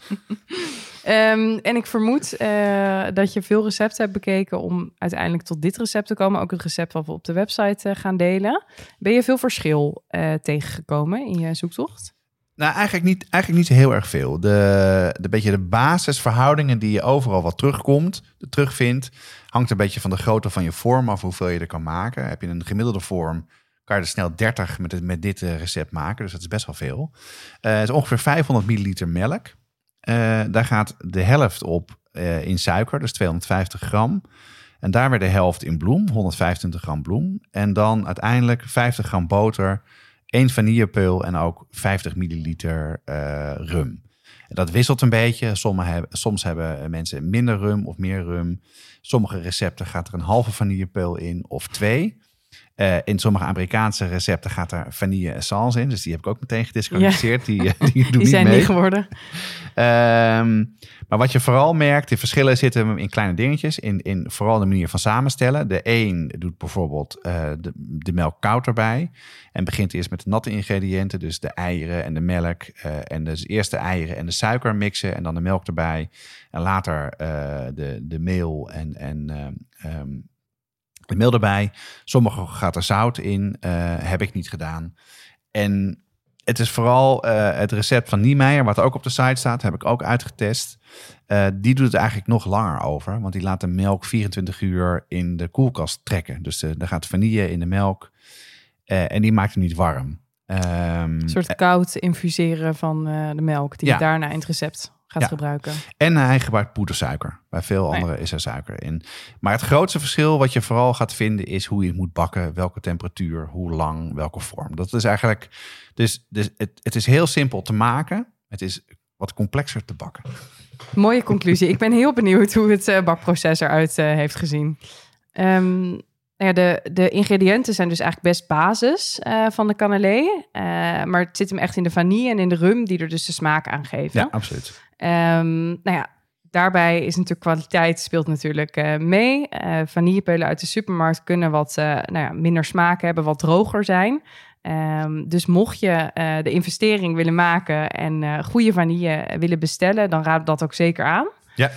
Ehm, en ik vermoed eh, dat je veel recepten hebt bekeken om uiteindelijk tot dit recept te komen. Ook het recept wat we op de website eh, gaan delen. Ben je veel verschil eh, tegengekomen in je zoektocht? Nou, eigenlijk niet, eigenlijk niet heel erg veel. De, de, beetje de basisverhoudingen die je overal wat terugkomt, terugvindt, hangt een beetje van de grootte van je vorm af hoeveel je er kan maken. Heb je een gemiddelde vorm, kan je er snel 30 met, het, met dit eh, recept maken. Dus dat is best wel veel. Eh, het is ongeveer 500 milliliter melk. Eh, daar gaat de helft op in suiker, dus 250 gram. En daar weer de helft in bloem, 125 gram bloem. En dan uiteindelijk 50 gram boter, één vanillepeul en ook 50 milliliter eh, rum. En dat wisselt een beetje. Sommige soms hebben mensen minder rum of meer rum. Sommige recepten gaat er een halve vanillepeul in of twee. Uh, in sommige Amerikaanse recepten gaat er vanille essence in. Dus die heb ik ook meteen gedisqualificeerd. Ja. Die, die, die, die zijn mee. niet geworden. Um, maar wat je vooral merkt, de verschillen zitten in kleine dingetjes. In, in vooral de manier van samenstellen. De een doet bijvoorbeeld uh, de, de melk koud erbij. En begint eerst met de natte ingrediënten. Dus de eieren en de melk. Uh, en dus eerst de eieren en de suiker mixen. En dan de melk erbij. En later de, de meel en... en um, de meel erbij. Sommige gaat er zout in. Uh, heb ik niet gedaan. En het is vooral eh, het recept van Niemeyer, wat ook op de site staat, heb ik ook uitgetest. Eh, die doet het eigenlijk nog langer over, want die laat de melk 24 uur in de koelkast trekken. Dus er gaat vanille in de melk en die maakt hem niet warm. Um, een soort koud infuseren van de melk, die je daarna in het recept gaat gebruiken. En hij gebruikt poedersuiker. Bij veel andere is er suiker in. Maar het grootste verschil wat je vooral gaat vinden is hoe je het moet bakken, welke temperatuur, hoe lang, welke vorm. Dat is eigenlijk. Dus, dus het, het is heel simpel te maken. Het is wat complexer te bakken. Mooie conclusie. Ik ben heel benieuwd hoe het uh, bakproces eruit uh, heeft gezien. Um, ja, de, de ingrediënten zijn dus eigenlijk best basis uh, van de cannelé. maar het zit hem echt in de vanille en in de rum, die er dus de smaak aan geven. Ja, absoluut. Um, nou ja, daarbij is natuurlijk kwaliteit speelt natuurlijk uh, mee. Uh, vanillepeulen uit de supermarkt kunnen wat uh, nou ja, minder smaak hebben, wat droger zijn. Um, dus mocht je de investering willen maken en goede vanille willen bestellen, dan raad ik dat ook zeker aan. Ja.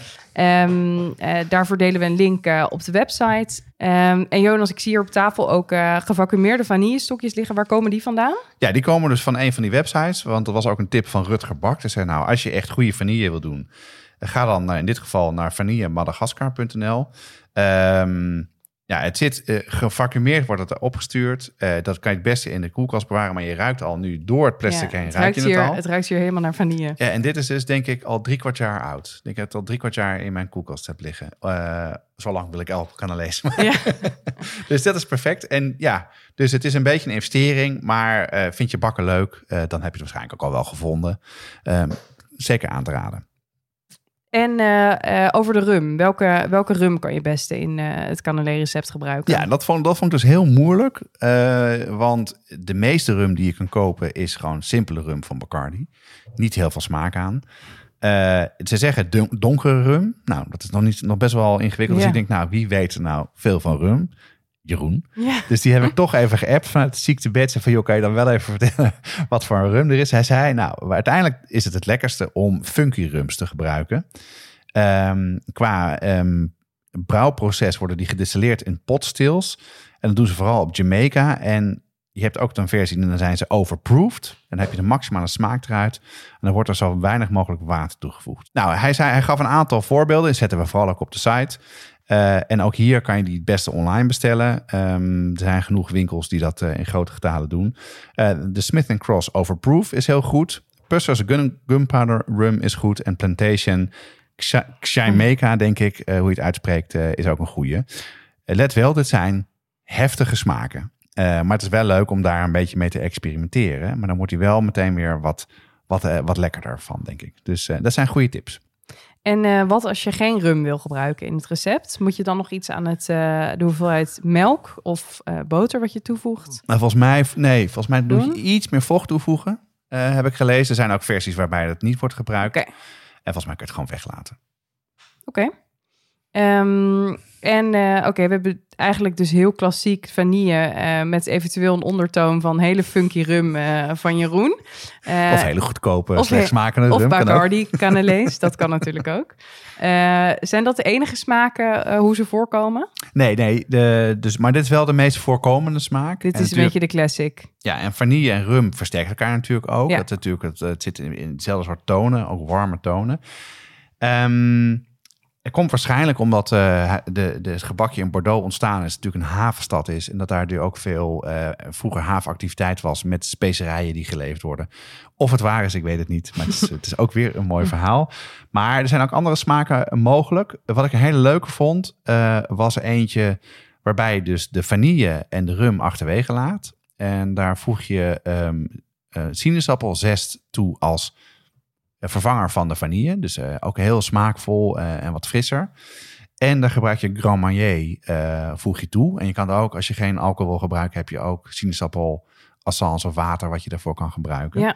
Um, daarvoor delen we een link op de website. Um, en Jonas, ik zie hier op tafel ook uh, gevacumeerde vanillestokjes liggen. Waar komen die vandaan? Ja, die komen dus van een van die websites. Want dat was ook een tip van Rutger Bak. Hij zei, nou, als je echt goede vanille wil doen... ga dan in dit geval naar vanillemadagaskar.nl. Um, ja, het zit uh, gevacumeerd, wordt het opgestuurd. Uh, dat kan je het beste in de koelkast bewaren, maar je ruikt al nu door het plastic heen. Het ruikt je hier, het, al. het ruikt hier helemaal naar vanille. Ja, en dit is dus denk ik al drie kwart jaar oud. Ik dat het al drie kwart jaar in mijn koelkast heb liggen. Uh, zo lang wil ik elk kan lezen. Ja. dus dat is perfect. En ja, dus het is een beetje een investering, maar vind je bakken leuk, dan heb je het waarschijnlijk ook al wel gevonden. Um, zeker aan te raden. En uh, uh, over de rum. Welke, welke rum kan je beste in uh, het Canelé-recept gebruiken? Ja, dat vond, dat vond ik dus heel moeilijk. want de meeste rum die je kan kopen is gewoon simpele rum van Bacardi. Niet heel veel smaak aan. ze zeggen donkere rum. Nou, dat is nog, niet, nog best wel ingewikkeld. Ja. Dus ik denk, nou, wie weet er nou veel van rum? Jeroen. Ja. Dus die heb ik toch even geappt vanuit het ziektebed. Van, joh, kan je dan wel even vertellen wat voor een rum er is? Hij zei, nou, uiteindelijk is het het lekkerste om funky rums te gebruiken. Um, qua um, brouwproces worden die gedistilleerd in potstills. En dat doen ze vooral op Jamaica. En je hebt ook een versie en dan zijn ze overproofed. En dan heb je de maximale smaak eruit. En dan wordt er zo weinig mogelijk water toegevoegd. Nou, hij, zei, hij gaf een aantal voorbeelden. Die zetten we vooral ook op de site. Uh, en ook hier kan je die het beste online bestellen. Um, er zijn genoeg winkels die dat uh, in grote getalen doen. Uh, de Smith Cross Overproof is heel goed. Pussers Gun Gunpowder Rum is goed. En Plantation Xaimeka, denk ik, hoe je het uitspreekt, is ook een goede. let wel, dit zijn heftige smaken. maar het is wel leuk om daar een beetje mee te experimenteren. Maar dan wordt hij wel meteen weer wat, wat, wat lekkerder van, denk ik. Dus dat zijn goede tips. En uh, wat als je geen rum wil gebruiken in het recept? Moet je dan nog iets aan het, uh, de hoeveelheid melk of uh, boter wat je toevoegt? Nou, volgens mij, nee, volgens mij moet je iets meer vocht toevoegen. heb ik gelezen. Er zijn ook versies waarbij dat niet wordt gebruikt. Okay. En volgens mij kun je het gewoon weglaten. Oké. Okay. Um, en uh, oké, we hebben eigenlijk dus heel klassiek vanille uh, met eventueel een ondertoon van hele funky rum uh, van Jeroen. of hele goedkope, smakende rum. Of Bacardi Canalees, dat kan natuurlijk ook. zijn dat de enige smaken hoe ze voorkomen? Nee, nee. De, dus, maar dit is wel de meest voorkomende smaak. Dit is een beetje de classic. Ja, en vanille en rum versterken elkaar natuurlijk ook. Ja. Het, natuurlijk, het, het zit in, in hetzelfde soort tonen, ook warme tonen. Um, het komt waarschijnlijk omdat uh, de, de, gebakje in Bordeaux ontstaan is. natuurlijk een havenstad is. En dat daar nu ook veel uh, vroeger havenactiviteit was met specerijen die geleverd worden. Of het waar is, ik weet het niet. Maar het is, het is ook weer een mooi verhaal. Maar er zijn ook andere smaken mogelijk. Wat ik een hele leuke vond, uh, was eentje waarbij dus de vanille en de rum achterwege laat. En daar voeg je um, sinaasappelzest toe als vervanger van de vanille. Dus uh, ook heel smaakvol uh, en wat frisser. En daar gebruik je Grand Marnier, voeg je toe. En je kan ook, als je geen alcohol wil gebruiken, heb je ook sinaasappel, assans of water wat je daarvoor kan gebruiken. Ja.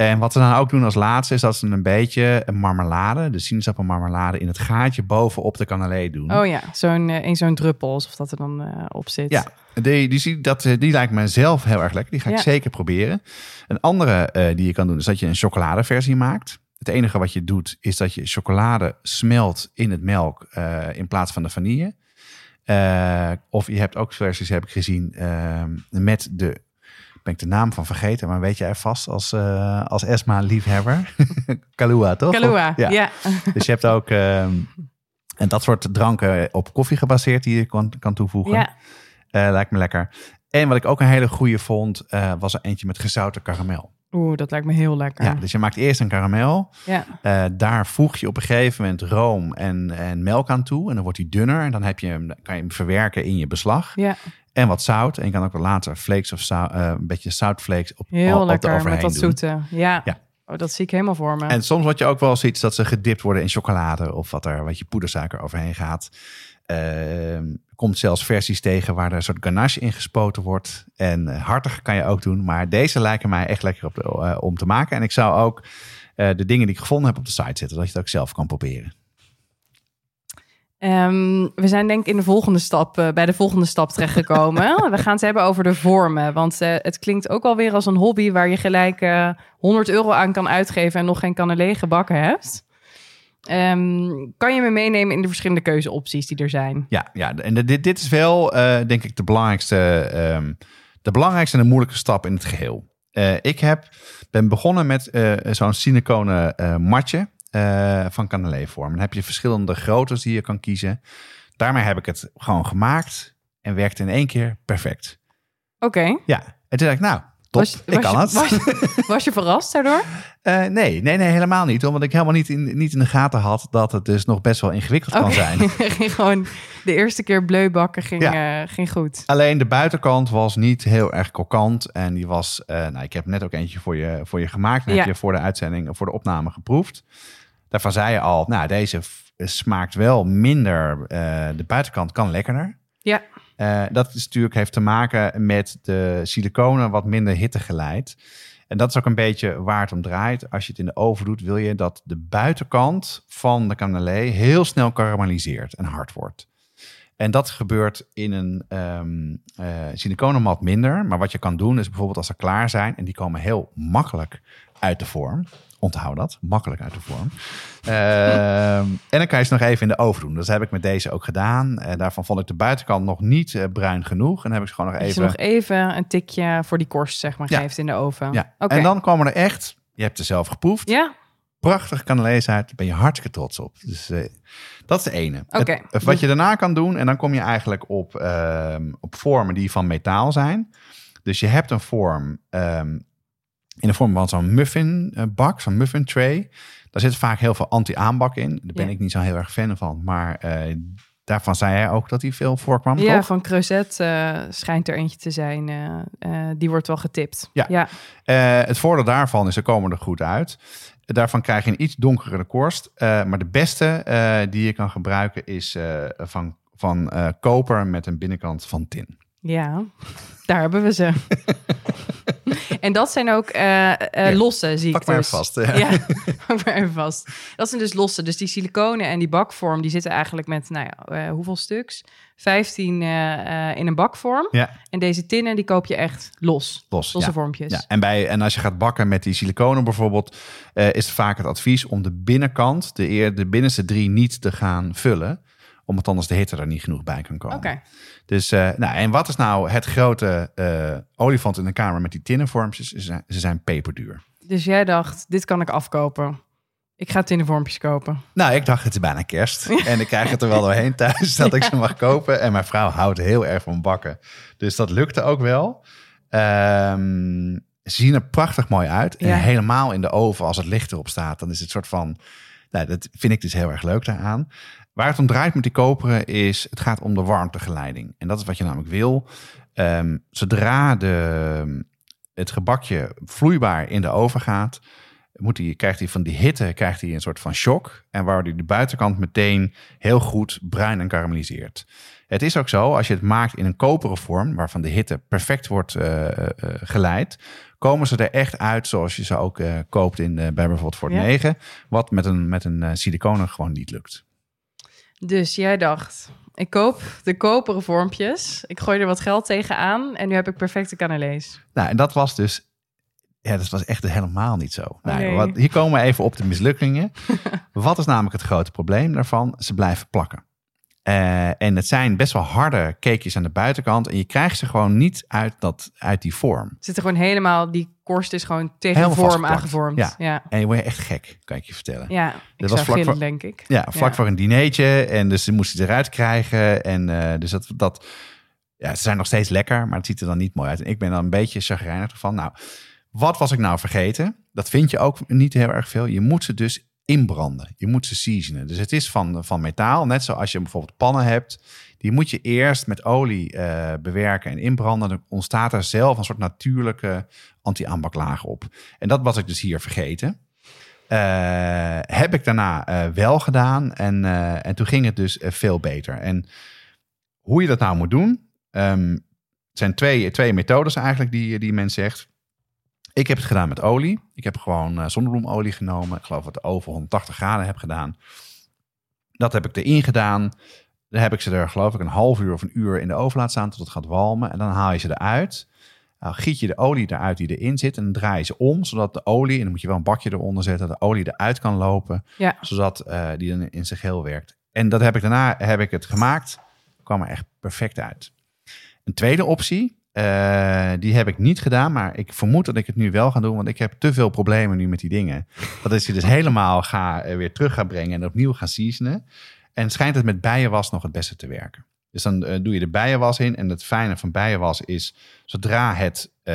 En wat ze dan ook doen als laatste is dat ze een beetje een marmelade, de sinaasappelmarmelade, in het gaatje bovenop de cannelé doen. Oh ja, zo'n in zo'n druppel, alsof dat er dan uh, op zit. Ja, die, die, dat, die lijkt me zelf heel erg lekker. Die ga ik zeker proberen. Een andere uh, die je kan doen is dat je een chocoladeversie maakt. Het enige wat je doet is dat je chocolade smelt in het melk uh, in plaats van de vanille. Of je hebt ook versies, heb ik gezien, met de Ben ik de naam van vergeten, maar weet jij vast als, eh, als Esma-liefhebber? Kahlua, toch? Kahlua, Ja. ja. Dus je hebt ook ehm, en dat soort dranken op koffie gebaseerd die je kan, kan toevoegen. Ja. Eh, lijkt me lekker. En wat ik ook een hele goede vond, eh, was er eentje met gezouten karamel. Oeh, dat lijkt me heel lekker. Ja, dus je maakt eerst een karamel. Ja. Eh, daar voeg je op een gegeven moment room en, en melk aan toe. En dan wordt die dunner. En dan heb je hem, kan je hem verwerken in je beslag. ja. En wat zout. En je kan ook wel later flakes of zout, eh, een beetje zoutflakes op, Heel op, lekker met eroverheen dat doen. zoete. Ja. Ja. Oh, dat zie ik helemaal voor me. En soms wordt je ook wel zoiets dat ze gedipt worden in chocolade of wat er wat je poedersuiker overheen gaat. Ehm, komt zelfs versies tegen waar er een soort ganache in gespoten wordt. En eh, hartig kan je ook doen. Maar deze lijken mij echt lekker op de, eh, om te maken. En ik zou ook eh, de dingen die ik gevonden heb op de site zetten, zodat je het ook zelf kan proberen. Ehm, we zijn denk ik in de volgende stap, bij de volgende stap terechtgekomen. we gaan het hebben over de vormen. Want het klinkt ook alweer als een hobby waar je gelijk eh 100 euro aan kan uitgeven en nog geen cannelé gebakken hebt. Ehm, kan je me meenemen in de verschillende keuzeopties die er zijn? Ja, ja en dit, dit is wel, eh, denk ik, de belangrijkste, ehm, de belangrijkste en de moeilijke stap in het geheel. Eh, ik heb, ben begonnen met eh, zo'n siliconen eh, matje van Canelé-vorm. Dan heb je verschillende groottes die je kan kiezen. Daarmee heb ik het gewoon gemaakt en werkte in één keer perfect. Oké. Ja, en toen dacht ik, nou, top, Was, ik kan je, het. Was, was je verrast daardoor? Eh, nee, nee, nee, helemaal niet. Omdat ik helemaal niet in, niet in de gaten had dat het dus nog best wel ingewikkeld kan zijn. ging gewoon de eerste keer bleu bakken ging, Ja. eh, ging goed. Alleen de buitenkant was niet heel erg krokant. En die was, eh, nou, ik heb net ook eentje voor je, voor je gemaakt. En Ja. heb je voor de uitzending, voor de opname geproefd. Daarvan zei je al, nou, deze smaakt wel minder. de buitenkant kan lekkerder. Ja. Eh, dat is natuurlijk heeft te maken met de siliconen wat minder hitte geleid. En dat is ook een beetje waar het om draait. Als je het in de oven doet, wil je dat de buitenkant van de cannelé heel snel karamelliseert en hard wordt. En dat gebeurt in een ehm eh siliconenmat minder. Maar wat je kan doen is bijvoorbeeld als ze klaar zijn... en die komen heel makkelijk uit de vorm. Onthoud dat, makkelijk uit de vorm. Ehm, en dan kan je ze nog even in de oven doen. Dat heb ik met deze ook gedaan. Eh, daarvan vond ik de buitenkant nog niet eh, bruin genoeg. En dan heb ik ze gewoon nog even... nog even een tikje voor die korst zeg maar, Ja. geeft in de oven. Ja. Oké. En dan komen er echt... Je hebt er zelf geproefd. Ja, Prachtig cannelés uit. Daar ben je hartstikke trots op. Dus eh, dat is de ene. Het- het- wat je daarna kan doen, en dan kom je eigenlijk op, ehm, op vormen die van metaal zijn. Dus je hebt een vorm ehm, in de vorm van zo'n muffin eh, bak, zo'n muffin tray. Daar zit vaak heel veel anti-aanbak in. Daar ben Ja. ik niet zo heel erg fan van. Maar eh, daarvan zei hij ook dat hij veel voorkwam, ja toch? van Creuset eh, schijnt er eentje te zijn. die wordt wel getipt. Ja. ja. Het voordeel daarvan is, ze komen er goed uit. Daarvan krijg je een iets donkere korst. Maar de beste die je kan gebruiken is van, van koper met een binnenkant van tin. Ja, daar hebben we ze. en dat zijn ook eh, Ja, losse, zie Pak maar even vast. Ja, pak maar even vast. Dat zijn dus losse. Dus die siliconen en die bakvorm, die zitten eigenlijk met, nou ja, eh, hoeveel stuks? 15 eh, eh, in een bakvorm. Ja, En deze tinnen, die koop je echt los. los. Losse ja. vormpjes. Ja, en, bij, en als je gaat bakken met die siliconen bijvoorbeeld, is het vaak het advies om de binnenkant, de, eer, de binnenste drie, niet te gaan vullen. Omdat anders de hitte er niet genoeg bij kan komen. Oké. Dus, eh, nou, en wat is nou het grote eh, olifant in de kamer met die tinnenvormpjes? Ze zijn, ze zijn peperduur. Dus jij dacht, dit kan ik afkopen. Ik ga tinnenvormpjes kopen. Nou, ik dacht, het is bijna kerst. En ik krijg het er wel doorheen thuis dat ik ze mag kopen. En mijn vrouw houdt heel erg van bakken. Dus dat lukte ook wel. Ehm, ze zien er prachtig mooi uit. En helemaal in de oven, als het licht erop staat, dan is het soort van... Nou, dat vind ik dus heel erg leuk daaraan. Waar het om draait met die koperen is, het gaat om de warmtegeleiding. En dat is wat je namelijk wil. Ehm, zodra de, het gebakje vloeibaar in de oven gaat, moet krijgt hij van die hitte krijgt hij een soort van shock. En waardoor hij de buitenkant meteen heel goed bruin en karamelliseert. Het is ook zo, als je het maakt in een koperen vorm, waarvan de hitte perfect wordt eh, eh, eh, geleid, komen ze er echt uit zoals je ze ook koopt in, bij bijvoorbeeld Fort Ja. 9. Wat met een, met een siliconen gewoon niet lukt. Dus jij dacht, ik koop de koperen vormpjes. Ik gooi er wat geld tegenaan. En nu heb ik perfecte cannelés. Nou, en dat was dus. Ja, dat was echt helemaal niet zo. Nou, Nee. wat, hier komen we even op de mislukkingen. wat is namelijk het grote probleem daarvan? Ze blijven plakken. Eh, en het zijn best wel harde cakejes aan de buitenkant. En je krijgt ze gewoon niet uit, dat, uit die vorm. Zit er gewoon helemaal, die korst is gewoon tegen Helemaal vorm aangevormd. Ja. Ja, ja. En je wordt echt gek, kan ik je vertellen. ik was zou vlak gillen, voor- denk ik. Ja, vlak Ja. voor een dinertje. En dus ze moesten eruit krijgen. En eh, dus dat, dat, ja, ze zijn nog steeds lekker, maar het ziet er dan niet mooi uit. En ik ben dan een beetje chagrijnig ervan. Nou, wat was ik nou vergeten? Dat vind je ook niet heel erg veel. Je moet ze dus inbranden. Je moet ze seasonen. Dus het is van, van metaal. Net zoals je bijvoorbeeld pannen hebt. Die moet je eerst met olie eh, bewerken en inbranden. Dan ontstaat er zelf een soort natuurlijke anti-aanbaklaag op. En dat was ik dus hier vergeten. Eh, heb ik daarna eh, wel gedaan. En, en toen ging het dus veel beter. En hoe je dat nou moet doen. ehm, het zijn twee, twee methodes eigenlijk die, die men zegt. Ik heb het gedaan met olie. Ik heb gewoon eh, zonnebloemolie genomen. Ik geloof dat de oven 180 graden heb gedaan. Dat heb ik erin gedaan. Dan heb ik ze er geloof ik een half uur of een uur in de oven laten staan tot het gaat walmen. En dan haal je ze eruit. Nou, giet je de olie eruit die erin zit en dan draai je ze om, zodat de olie, en dan moet je wel een bakje eronder zetten, dat de olie eruit kan lopen, Ja. zodat eh, die dan in zijn geheel werkt. En dat heb ik daarna heb ik het gemaakt, kwam er echt perfect uit. Een tweede optie, eh, die heb ik niet gedaan, maar ik vermoed dat ik het nu wel ga doen, want ik heb te veel problemen nu met die dingen. Dat is je dus helemaal ga, eh, weer terug gaan brengen en opnieuw gaan seasonen. En schijnt het met bijenwas nog het beste te werken. Dus dan eh, doe je de bijenwas in. En het fijne van bijenwas is, zodra het eh,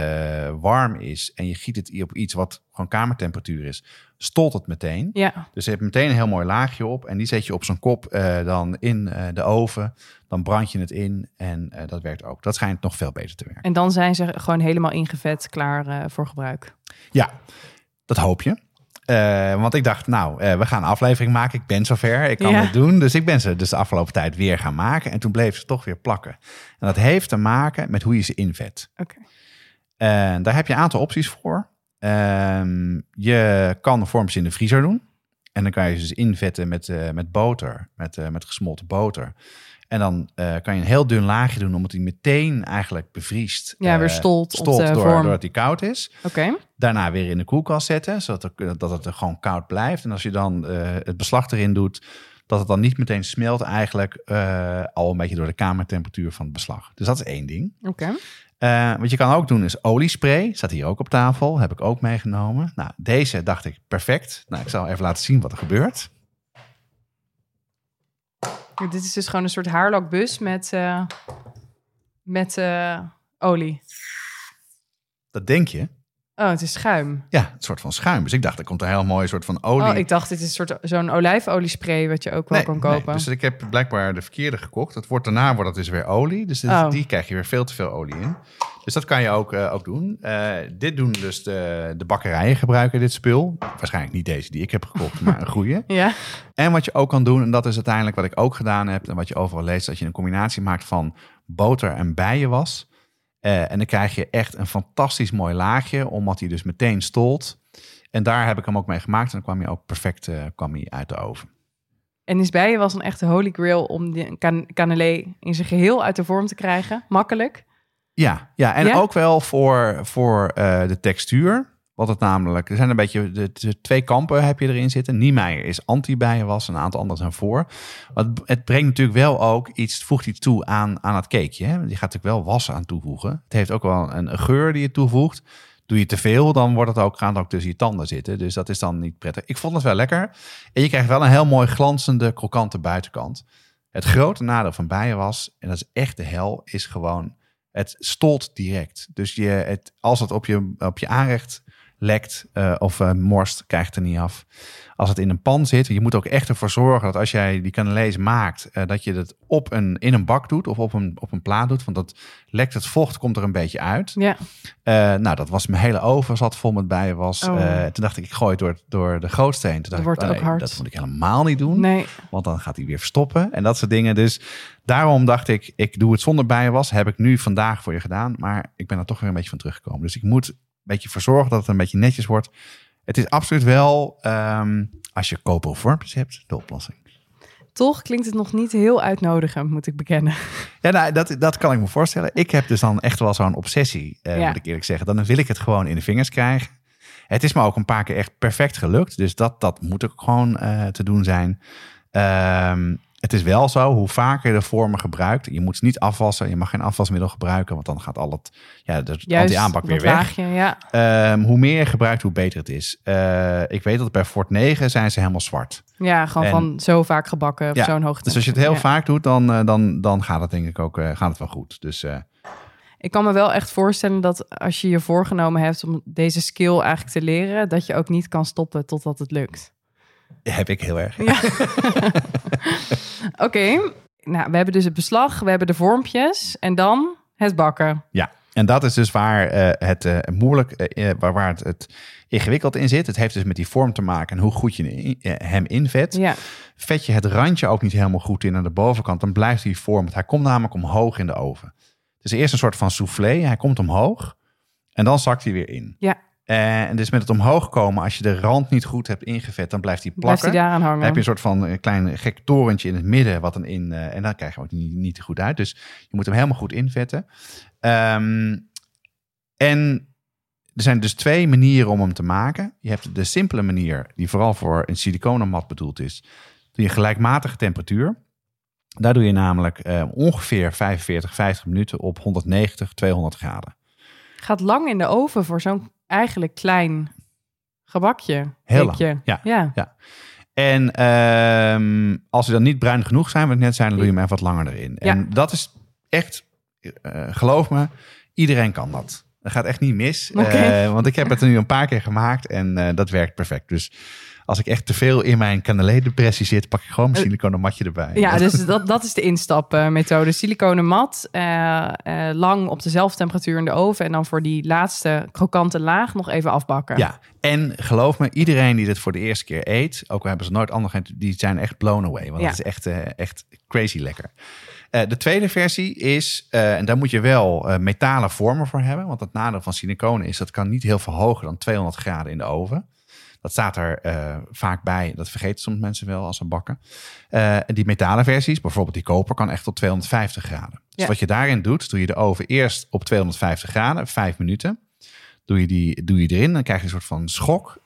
warm is en je giet het op iets wat gewoon kamertemperatuur is, stolt het meteen. Ja, Dus je hebt meteen een heel mooi laagje op. En die zet je op zo'n kop eh, dan in de oven. Dan brand je het in en dat werkt ook. Dat schijnt nog veel beter te werken. en dan zijn ze gewoon helemaal ingevet, klaar voor gebruik. Ja, dat hoop je. Eh, want ik dacht, nou, eh, we gaan een aflevering maken. Ik ben zover, ik kan Ja. het doen. Dus ik ben ze dus de afgelopen tijd weer gaan maken. En toen bleef ze toch weer plakken. En dat heeft te maken met hoe je ze invet. Oké. Daar heb je een aantal opties voor. Ehm, je kan de vormpjes in de vriezer doen. En dan kan je ze dus invetten met, eh, met boter, met, met gesmolten boter. En dan eh, kan je een heel dun laagje doen, omdat die meteen eigenlijk bevriest. Ja, weer eh, stolt op de door, vorm. doordat die koud is. Oké. Daarna weer in de koelkast zetten, zodat het, dat het er gewoon koud blijft. En als je dan eh, het beslag erin doet, dat het dan niet meteen smelt eigenlijk al een beetje door de kamertemperatuur van het beslag. Dus dat is één ding. Oké. Wat je kan ook doen is oliespray. Staat hier ook op tafel. Heb ik ook meegenomen. Nou, deze dacht ik perfect. Nou, ik zal even laten zien wat er gebeurt. Dit is dus gewoon een soort haarlakbus met, eh, met eh, olie. Dat denk je. Oh, het is schuim. Ja, een soort van schuim. Dus ik dacht, er komt een heel mooi soort van olie. Oh, ik dacht, dit is een soort zo'n olijfoliespray wat je ook wel kan kopen. dus ik heb blijkbaar de verkeerde gekocht. Het wordt, daarna wordt het dus weer olie. Dus dit- Oh. die krijg je weer veel te veel olie in. Dus dat kan je ook, eh, ook doen. Eh, dit doen dus de, de bakkerijen gebruiken dit spul. Waarschijnlijk niet deze die ik heb gekocht, maar een goede. Ja, En wat je ook kan doen, en dat is uiteindelijk wat ik ook gedaan heb... en wat je overal leest, dat je een combinatie maakt van boter en bijenwas. Eh, en dan krijg je echt een fantastisch mooi laagje, omdat hij dus meteen stolt. En daar heb ik hem ook mee gemaakt en dan kwam hij ook perfect eh, kwam hij uit de oven. en is bijen was een echte holy grail om de can cannelé in zijn geheel uit de vorm te krijgen. Makkelijk. Ja, ja en Ja? ook wel voor, voor eh, de textuur. Wat het namelijk, er zijn een beetje de, twee kampen heb je erin zitten. Niemeyer is anti-bijenwas, een aantal anderen zijn voor. Maar het, brengt natuurlijk wel ook iets, voegt iets toe aan, aan het cakeje. Hè? Je gaat natuurlijk wel was aan toevoegen. Het heeft ook wel een, geur die je toevoegt. Doe je te veel, dan wordt het ook, gaat ook tussen je tanden zitten. Dus dat is dan niet prettig. Ik vond het wel lekker. En je krijgt wel een heel mooi glanzende, krokante buitenkant. Het grote nadeel van bijenwas, en dat is echt de hel, is gewoon het stolt direct. Dus je, het, als het op je, op je aanrecht lekt eh, of eh, morst, krijgt er niet af. Als het in een pan zit, je moet ook echt ervoor zorgen dat als jij die cannelés maakt, eh, dat je het op een, in een bak doet of op een, op een plaat doet. Want dat lekt het vocht, komt er een beetje uit. Ja, nou, dat was mijn hele oven zat vol met bijenwas. Oh. Eh, toen dacht ik, ik gooi het door, door de gootsteen. Toen dacht wordt ik, oh ook nee, hard. dat moet ik helemaal niet doen. nee. Want dan gaat hij weer verstoppen en dat soort dingen. Dus daarom dacht ik, ik doe het zonder bijenwas. Heb ik nu vandaag voor je gedaan. Maar ik ben er toch weer een beetje van teruggekomen. Dus ik moet beetje voor zorgen dat het een beetje netjes wordt. Het is absoluut wel, ehm, als je koperen vormpjes hebt, de oplossing. Toch klinkt het nog niet heel uitnodigend, moet ik bekennen. Ja, nou, dat, dat kan ik me voorstellen. Ik heb dus dan echt wel zo'n obsessie, eh, Ja. moet ik eerlijk zeggen. Dan wil ik het gewoon in de vingers krijgen. Het is me ook een paar keer echt perfect gelukt. Dus dat, dat moet ook gewoon eh, te doen zijn. Ehm, Het is wel zo, hoe vaker je de vormen gebruikt, je moet ze niet afwassen, je mag geen afwasmiddel gebruiken, want dan gaat al het, ja, de anti-aanpak weer dat weg. laagje, ja. Ehm, hoe meer je gebruikt, hoe beter het is. Eh, ik weet dat bij Fort 9 zijn ze helemaal zwart. ja, gewoon En- van zo vaak gebakken op Ja, zo'n hoogte. Dus als je het heel Ja. vaak doet, dan, eh, dan, dan gaat het denk ik ook eh, gaat het wel goed. Dus Ik kan me wel echt voorstellen dat als je je voorgenomen hebt om deze skill eigenlijk te leren, dat je ook niet kan stoppen totdat het lukt. heb ik heel erg. Ja. Oké, nou, we hebben dus het beslag, we hebben de vormpjes en dan het bakken. Ja, en dat is dus waar eh, het eh, moeilijk, eh, waar, waar het, het ingewikkeld in zit. Het heeft dus met die vorm te maken en hoe goed je in- hem invet. Ja, Vet je het randje ook niet helemaal goed in aan de bovenkant, dan blijft die vorm. want Hij komt namelijk omhoog in de oven. Het is eerst een soort van soufflé. Hij komt omhoog en dan zakt hij weer in. ja. Eh, en dus met het omhoog komen, als je de rand niet goed hebt ingevet, dan blijft hij blijft plakken. hij daaraan hangen. Dan heb je een soort van eh, klein gek torentje in het midden, wat dan in. eh, en dan krijg je hem ook niet, niet goed uit. Dus je moet hem helemaal goed invetten. Ehm, en er zijn dus twee manieren om hem te maken. Je hebt de simpele manier, die vooral voor een siliconenmat bedoeld is. Doe je gelijkmatige temperatuur. Daar doe je namelijk eh, ongeveer 45, 50 minuten op 190, 200 graden. Gaat lang in de oven voor zo'n eigenlijk klein gebakje. Heel lang, ja. ja. En ehm, als ze dan niet bruin genoeg zijn, wat net zijn, dan doe je hem even wat langer erin. Ja. En dat is echt, eh, geloof me, iedereen kan dat. Dat gaat echt niet mis. Oké. Eh, want ik heb het er nu een paar keer gemaakt en eh, dat werkt perfect. Dus als ik echt te veel in mijn Canelé-depressie zit, pak ik gewoon mijn siliconen matje erbij. Ja, dus dat, dat is de instapmethode. Siliconen mat, eh, eh, lang op dezelfde temperatuur in de oven. En dan voor die laatste krokante laag nog even afbakken. Ja, en geloof me, iedereen die dit voor de eerste keer eet, ook al hebben ze nooit anders die zijn echt blown away. Want Ja. het is echt, eh, echt crazy lekker. Eh, de tweede versie is, eh, en daar moet je wel eh, metalen vormen voor hebben. Want het nadeel van siliconen is, dat kan niet heel veel hoger dan 200 graden in de oven. Dat staat er eh, vaak bij. Dat vergeten soms mensen wel als ze bakken. Eh, en die metalen versies, bijvoorbeeld die koper, kan echt tot 250 graden. Dus Ja. wat je daarin doet, doe je de oven eerst op 250 graden, 5 minuten. Doe je, die, doe je erin, dan krijg je een soort van schok.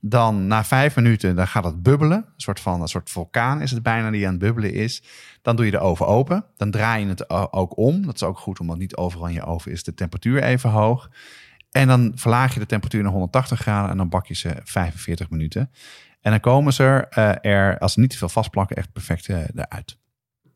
Dan na vijf minuten, dan gaat het bubbelen. Een soort van een soort vulkaan is het bijna die aan het bubbelen is. Dan doe je de oven open. Dan draai je het ook om. Dat is ook goed, omdat niet overal in je oven is de temperatuur even hoog. En dan verlaag je de temperatuur naar 180 graden en dan bak je ze 45 minuten. En dan komen ze er, eh, er als ze niet te veel vastplakken, echt perfect eh, eruit.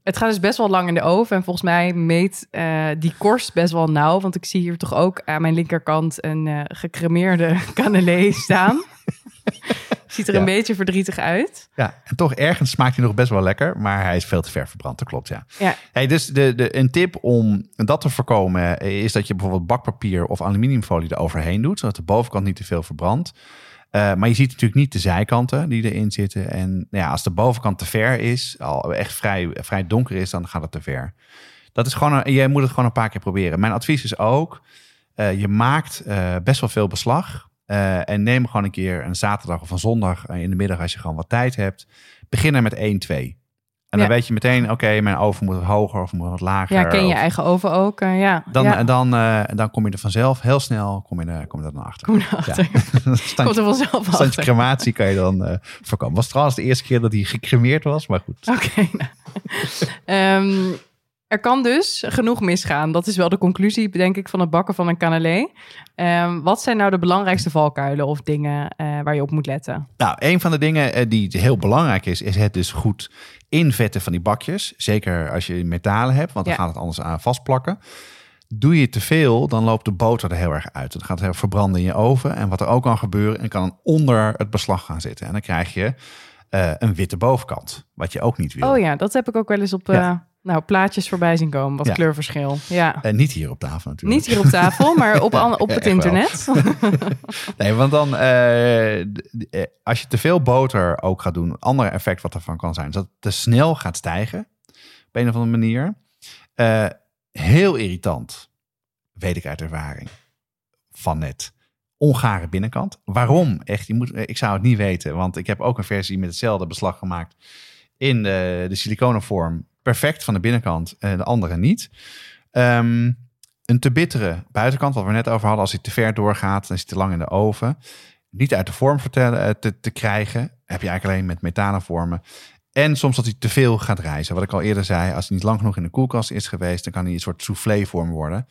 Het gaat dus best wel lang in de oven. En volgens mij meet eh, die korst best wel nauw. Want ik zie hier toch ook aan mijn linkerkant een gecremeerde cannelé staan. Ziet er Ja. een beetje verdrietig uit. Ja, en toch ergens smaakt hij nog best wel lekker, maar hij is veel te ver verbrand. Dat klopt, ja. Ja. Hey, dus de, de, een tip om dat te voorkomen is dat je bijvoorbeeld bakpapier of aluminiumfolie eroverheen doet, zodat de bovenkant niet te veel verbrandt. Eh, maar je ziet natuurlijk niet de zijkanten die erin zitten. En nou ja, als de bovenkant te ver is, al echt vrij, vrij donker is, dan gaat het te ver. Dat is gewoon, een, jij moet het gewoon een paar keer proberen. Mijn advies is ook, eh, je maakt eh, best wel veel beslag. Eh, en neem gewoon een keer een zaterdag of een zondag eh, in de middag als je gewoon wat tijd hebt. Begin er met 1, 2. En dan Ja. weet je meteen, oké, mijn oven moet wat hoger of moet wat lager. Ja, ken je of- eigen oven ook. eh, ja. dan, ja. dan, dan kom je er vanzelf heel snel kom je er, kom je er dan achter. Kom erachter. Ja. Komt er vanzelf Standje achter. crematie kan je dan eh voorkomen. Was trouwens de eerste keer dat hij gecremeerd was, maar goed. Oké. nou. Ehm, er kan dus genoeg misgaan. Dat is wel de conclusie, denk ik, van het bakken van een cannelé. Ehm, wat zijn nou de belangrijkste valkuilen of dingen eh, waar je op moet letten? Nou, een van de dingen eh, die heel belangrijk is, is het dus goed invetten van die bakjes. Zeker als je metalen hebt, want dan Ja. gaat het anders aan vastplakken. Doe je te veel, dan loopt de boter er heel erg uit. Dan gaat het verbranden in je oven. En wat er ook kan gebeuren, en kan onder het beslag gaan zitten. En dan krijg je eh, een witte bovenkant, wat je ook niet wil. Oh ja, dat heb ik ook wel eens op. nou, plaatjes voorbij zien komen. Wat Ja. kleurverschil. Ja. En niet hier op tafel natuurlijk. Niet hier op tafel, maar op, op het internet. Nee, want dan, eh, eh, als je te veel boter ook gaat doen, een ander effect wat ervan kan zijn, is dat het te snel gaat stijgen. Op een of andere manier. Eh, heel irritant, weet ik uit ervaring, van net. Ongare binnenkant. Waarom? Echt, je moet, ik zou het niet weten, want ik heb ook een versie met hetzelfde beslag gemaakt in de, de siliconenvorm. Perfect van de binnenkant, eh, de andere niet. Ehm, een te bittere buitenkant, wat we net over hadden, als hij te ver doorgaat, dan is hij te lang in de oven. Niet uit de vorm vertellen, eh, te, te krijgen, heb je eigenlijk alleen met metalen vormen. En soms dat hij te veel gaat reizen. Wat ik al eerder zei, als hij niet lang genoeg in de koelkast is geweest, dan kan hij een soort soufflé-vorm worden.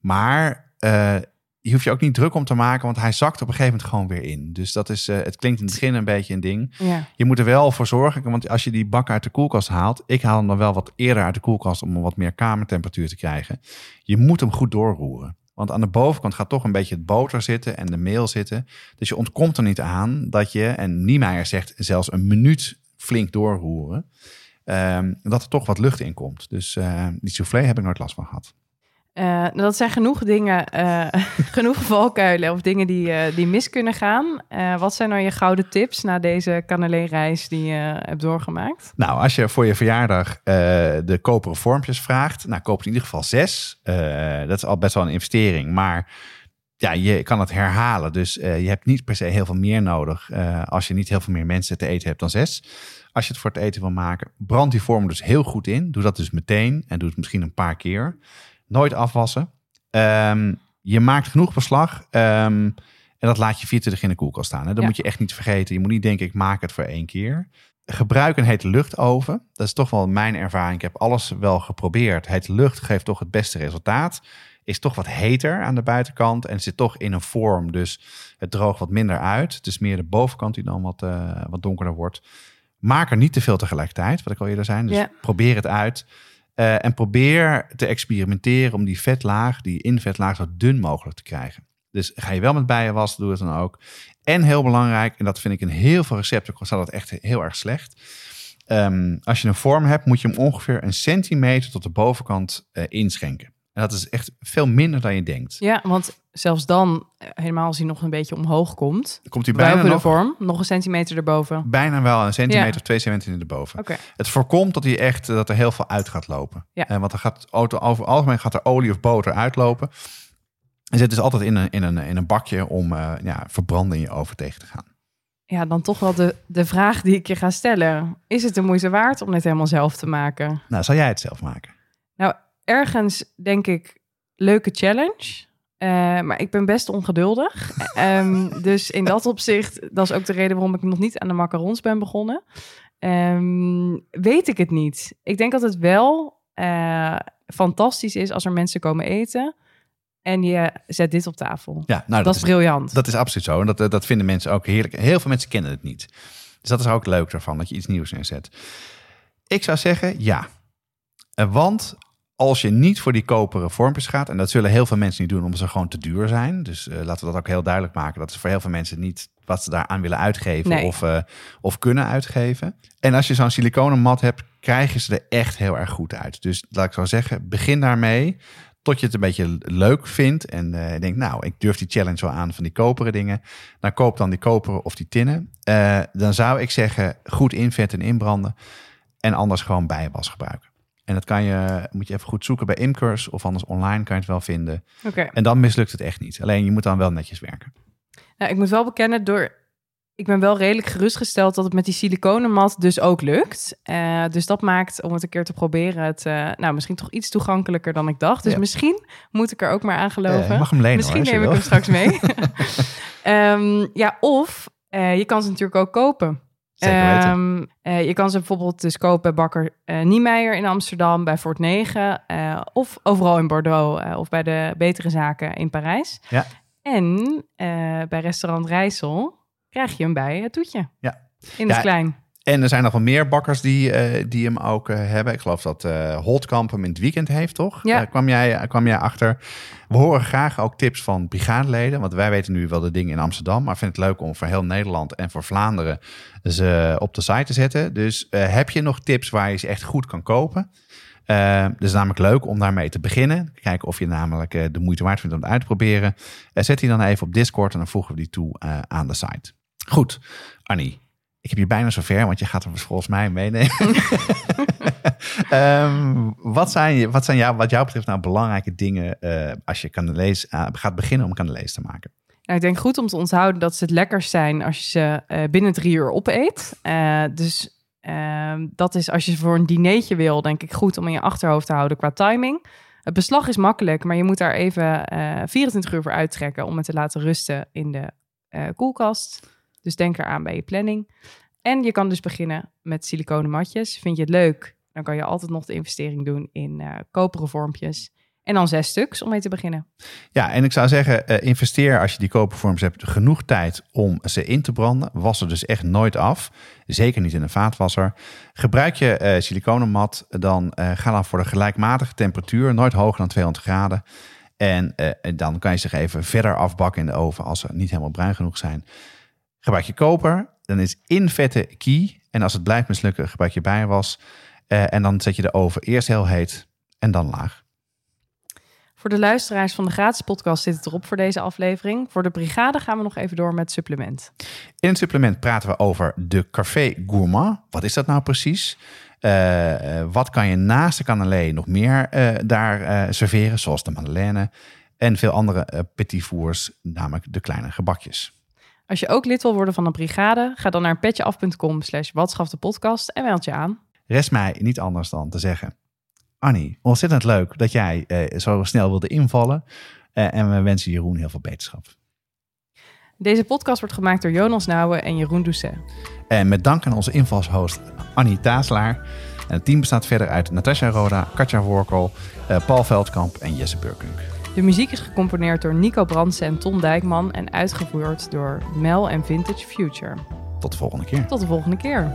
Maar uh, je hoeft je ook niet druk om te maken, want hij zakt op een gegeven moment gewoon weer in. Dus dat is, uh, het klinkt in het begin een beetje een ding. Ja. Je moet er wel voor zorgen, want als je die bak uit de koelkast haalt, ik haal hem dan wel wat eerder uit de koelkast om wat meer kamertemperatuur te krijgen. Je moet hem goed doorroeren. Want aan de bovenkant gaat toch een beetje het boter zitten en de meel zitten. Dus je ontkomt er niet aan dat je, en Niemeyer zegt zelfs een minuut flink doorroeren, um, dat er toch wat lucht in komt. Dus uh, die soufflé heb ik nooit last van gehad. Uh, dat zijn genoeg dingen, uh, genoeg valkuilen of dingen die, uh, die mis kunnen gaan. wat zijn nou je gouden tips na deze Canalé-reis die je hebt doorgemaakt? Nou, als je voor je verjaardag de koperen vormpjes vraagt, nou koop in ieder geval zes. dat is al best wel een investering, maar ja, je kan het herhalen. Dus je hebt niet per se heel veel meer nodig als je niet heel veel meer mensen te eten hebt dan zes. Als je het voor het eten wil maken, brand die vorm dus heel goed in. Doe dat dus meteen en doe het misschien een paar keer. Nooit afwassen. Um, je maakt genoeg beslag. Um, en dat laat je 24 in de koelkast staan. Hè? Dat Ja. moet je echt niet vergeten. Je moet niet denken, ik maak het voor één keer. Gebruik een hete luchtoven. Dat is toch wel mijn ervaring. Ik heb alles wel geprobeerd. Hete lucht geeft toch het beste resultaat. Is toch wat heter aan de buitenkant. En zit toch in een vorm. Dus het droogt wat minder uit. Het is meer de bovenkant die dan wat, uh, wat donkerder wordt. Maak er niet te veel tegelijkertijd. Wat ik al eerder zei. Dus Ja. probeer het uit. Uh, en probeer te experimenteren om die vetlaag, die invetlaag, zo dun mogelijk te krijgen. Dus ga je wel met bijen wassen, doe het dan ook. En heel belangrijk, en dat vind ik in heel veel recepten, staat dat echt heel erg slecht. Um, als je een vorm hebt, moet je hem ongeveer een centimeter tot de bovenkant uh, inschenken. En dat is echt veel minder dan je denkt. Ja, want zelfs dan, eh, helemaal als hij nog een beetje omhoog komt, Komt hij bijna nog, vorm, nog een centimeter erboven. bijna wel een centimeter Ja. of twee centimeter erboven. Het voorkomt dat, hij echt, dat er heel veel uit gaat lopen. Ja. Eh, want er gaat, auto, over algemeen gaat er olie of boter uitlopen. En zit dus altijd in een, in een, in een bakje om uh, ja, verbranden in je oven tegen te gaan. ja, dan toch wel de, de vraag die ik je ga stellen. Is het de moeite waard om dit helemaal zelf te maken? Nou, zal jij het zelf maken? Nou, ergens denk ik, leuke challenge. Uh, maar ik ben best ongeduldig. um, dus in dat opzicht, dat is ook de reden waarom ik nog niet aan de macarons ben begonnen. Um, weet ik het niet. Ik denk dat het wel uh, fantastisch is als er mensen komen eten. En je zet dit op tafel. Ja, nou, dat, is briljant. Dat is absoluut zo. En dat, dat vinden mensen ook heerlijk. Heel veel mensen kennen het niet. Dus dat is ook leuk ervan, dat je iets nieuws neerzet. Ik zou zeggen, ja. Uh, Want als je niet voor die koperen vormpjes gaat, en dat zullen heel veel mensen niet doen, omdat ze gewoon te duur zijn. Dus uh, laten we dat ook heel duidelijk maken. Dat is voor heel veel mensen niet wat ze daaraan willen uitgeven nee. of, uh, of kunnen uitgeven. En als je zo'n siliconen mat hebt, krijg je ze er echt heel erg goed uit. Dus laat ik zo zeggen, begin daarmee tot je het een beetje leuk vindt en uh, denkt, nou, ik durf die challenge wel aan van die koperen dingen. Dan koop dan die koperen of die tinnen. Dan zou ik zeggen, goed invetten en inbranden. En anders gewoon bijenwas gebruiken. En dat kan je, moet je even goed zoeken bij Imkers of anders online kan je het wel vinden. Okay. En dan mislukt het echt niet. Alleen je moet dan wel netjes werken. Nou, ik moet wel bekennen, door, ik ben wel redelijk gerustgesteld dat het met die siliconenmat dus ook lukt. Uh, dus dat maakt, om het een keer te proberen, het uh, nou, misschien toch iets toegankelijker dan ik dacht. Dus ja. misschien moet ik er ook maar aan geloven. Mag hem lenen, misschien hoor, neem ik hem straks mee. um, ja, of uh, je kan ze natuurlijk ook kopen. Um, uh, je kan ze bijvoorbeeld dus kopen bij Bakker uh, Niemeyer in Amsterdam, bij Fort 9 uh, of overal in Bordeaux of bij de betere zaken in Parijs. Ja. En bij restaurant Rijssel krijg je hem bij het toetje. Ja. In het ja, klein. En er zijn nog wel meer bakkers die, uh, die hem ook uh, hebben. Ik geloof dat uh, Holtkamp hem in het weekend heeft, toch? Ja. kwam, jij, kwam jij achter. We horen graag ook tips van brigadeleden. Want wij weten nu wel de dingen in Amsterdam. Maar vind het leuk om voor heel Nederland en voor Vlaanderen ze op de site te zetten. Dus heb je nog tips waar je ze echt goed kan kopen? Uh, dus is namelijk leuk om daarmee te beginnen. Kijken of je namelijk uh, de moeite waard vindt om het uit te proberen. Uh, zet die dan even op Discord en dan voegen we die toe aan de site. Goed, Annie. Ik heb je bijna zover, want je gaat er volgens mij meenemen. um, wat, zijn, wat zijn jou, wat jou betreft nou belangrijke dingen als je Canalees, gaat beginnen om Canalees te maken? Nou, ik denk goed om te onthouden dat ze het lekkerst zijn als je ze binnen drie uur opeet. dus Uh, dat is als je voor een dinertje wil, denk ik goed om in je achterhoofd te houden qua timing. Het beslag is makkelijk, maar je moet daar even uh, 24 uur voor uittrekken om het te laten rusten in de uh, koelkast. Dus denk eraan bij je planning. En je kan dus beginnen met siliconen matjes. Vind je het leuk? Dan kan je altijd nog de investering doen in uh, koperen vormpjes. En dan zes stuks om mee te beginnen. Ja, en ik zou zeggen, uh, investeer als je die kopervorms hebt genoeg tijd om ze in te branden. Was ze dus echt nooit af. Zeker niet in een vaatwasser. Gebruik je uh, siliconenmat, dan ga dan voor de gelijkmatige temperatuur. Nooit hoger dan 200 graden. En dan kan je zich even verder afbakken in de oven als ze niet helemaal bruin genoeg zijn. Gebruik je koper, dan is in vette key. En als het blijft mislukken, gebruik je bijwas. en dan zet je de oven eerst heel heet en dan laag. Voor de luisteraars van de gratis podcast zit het erop voor deze aflevering. Voor de brigade gaan we nog even door met supplement. In het supplement praten we over de Café Gourmand. Wat is dat nou precies? Uh, wat kan je naast de cannelé nog meer uh, daar serveren, zoals de madeleine en veel andere petit fours, namelijk de kleine gebakjes. Als je ook lid wil worden van de brigade, ga dan naar petjeaf.com slash podcast en meld je aan. Rest mij niet anders dan te zeggen Annie, ontzettend leuk dat jij eh, zo snel wilde invallen. Uh, en we wensen Jeroen heel veel beterschap. Deze podcast wordt gemaakt door Jonas Nouwen en Jeroen Doucet. En met dank aan onze invalshost Annie Taaslaar. En het team bestaat verder uit Natasja Roda, Katja Workel, uh, Paul Veldkamp en Jesse Burkunk. De muziek is gecomponeerd door Nico Brandsen en Ton Dijkman en uitgevoerd door Mel en Vintage Future. Tot de volgende keer. Tot de volgende keer.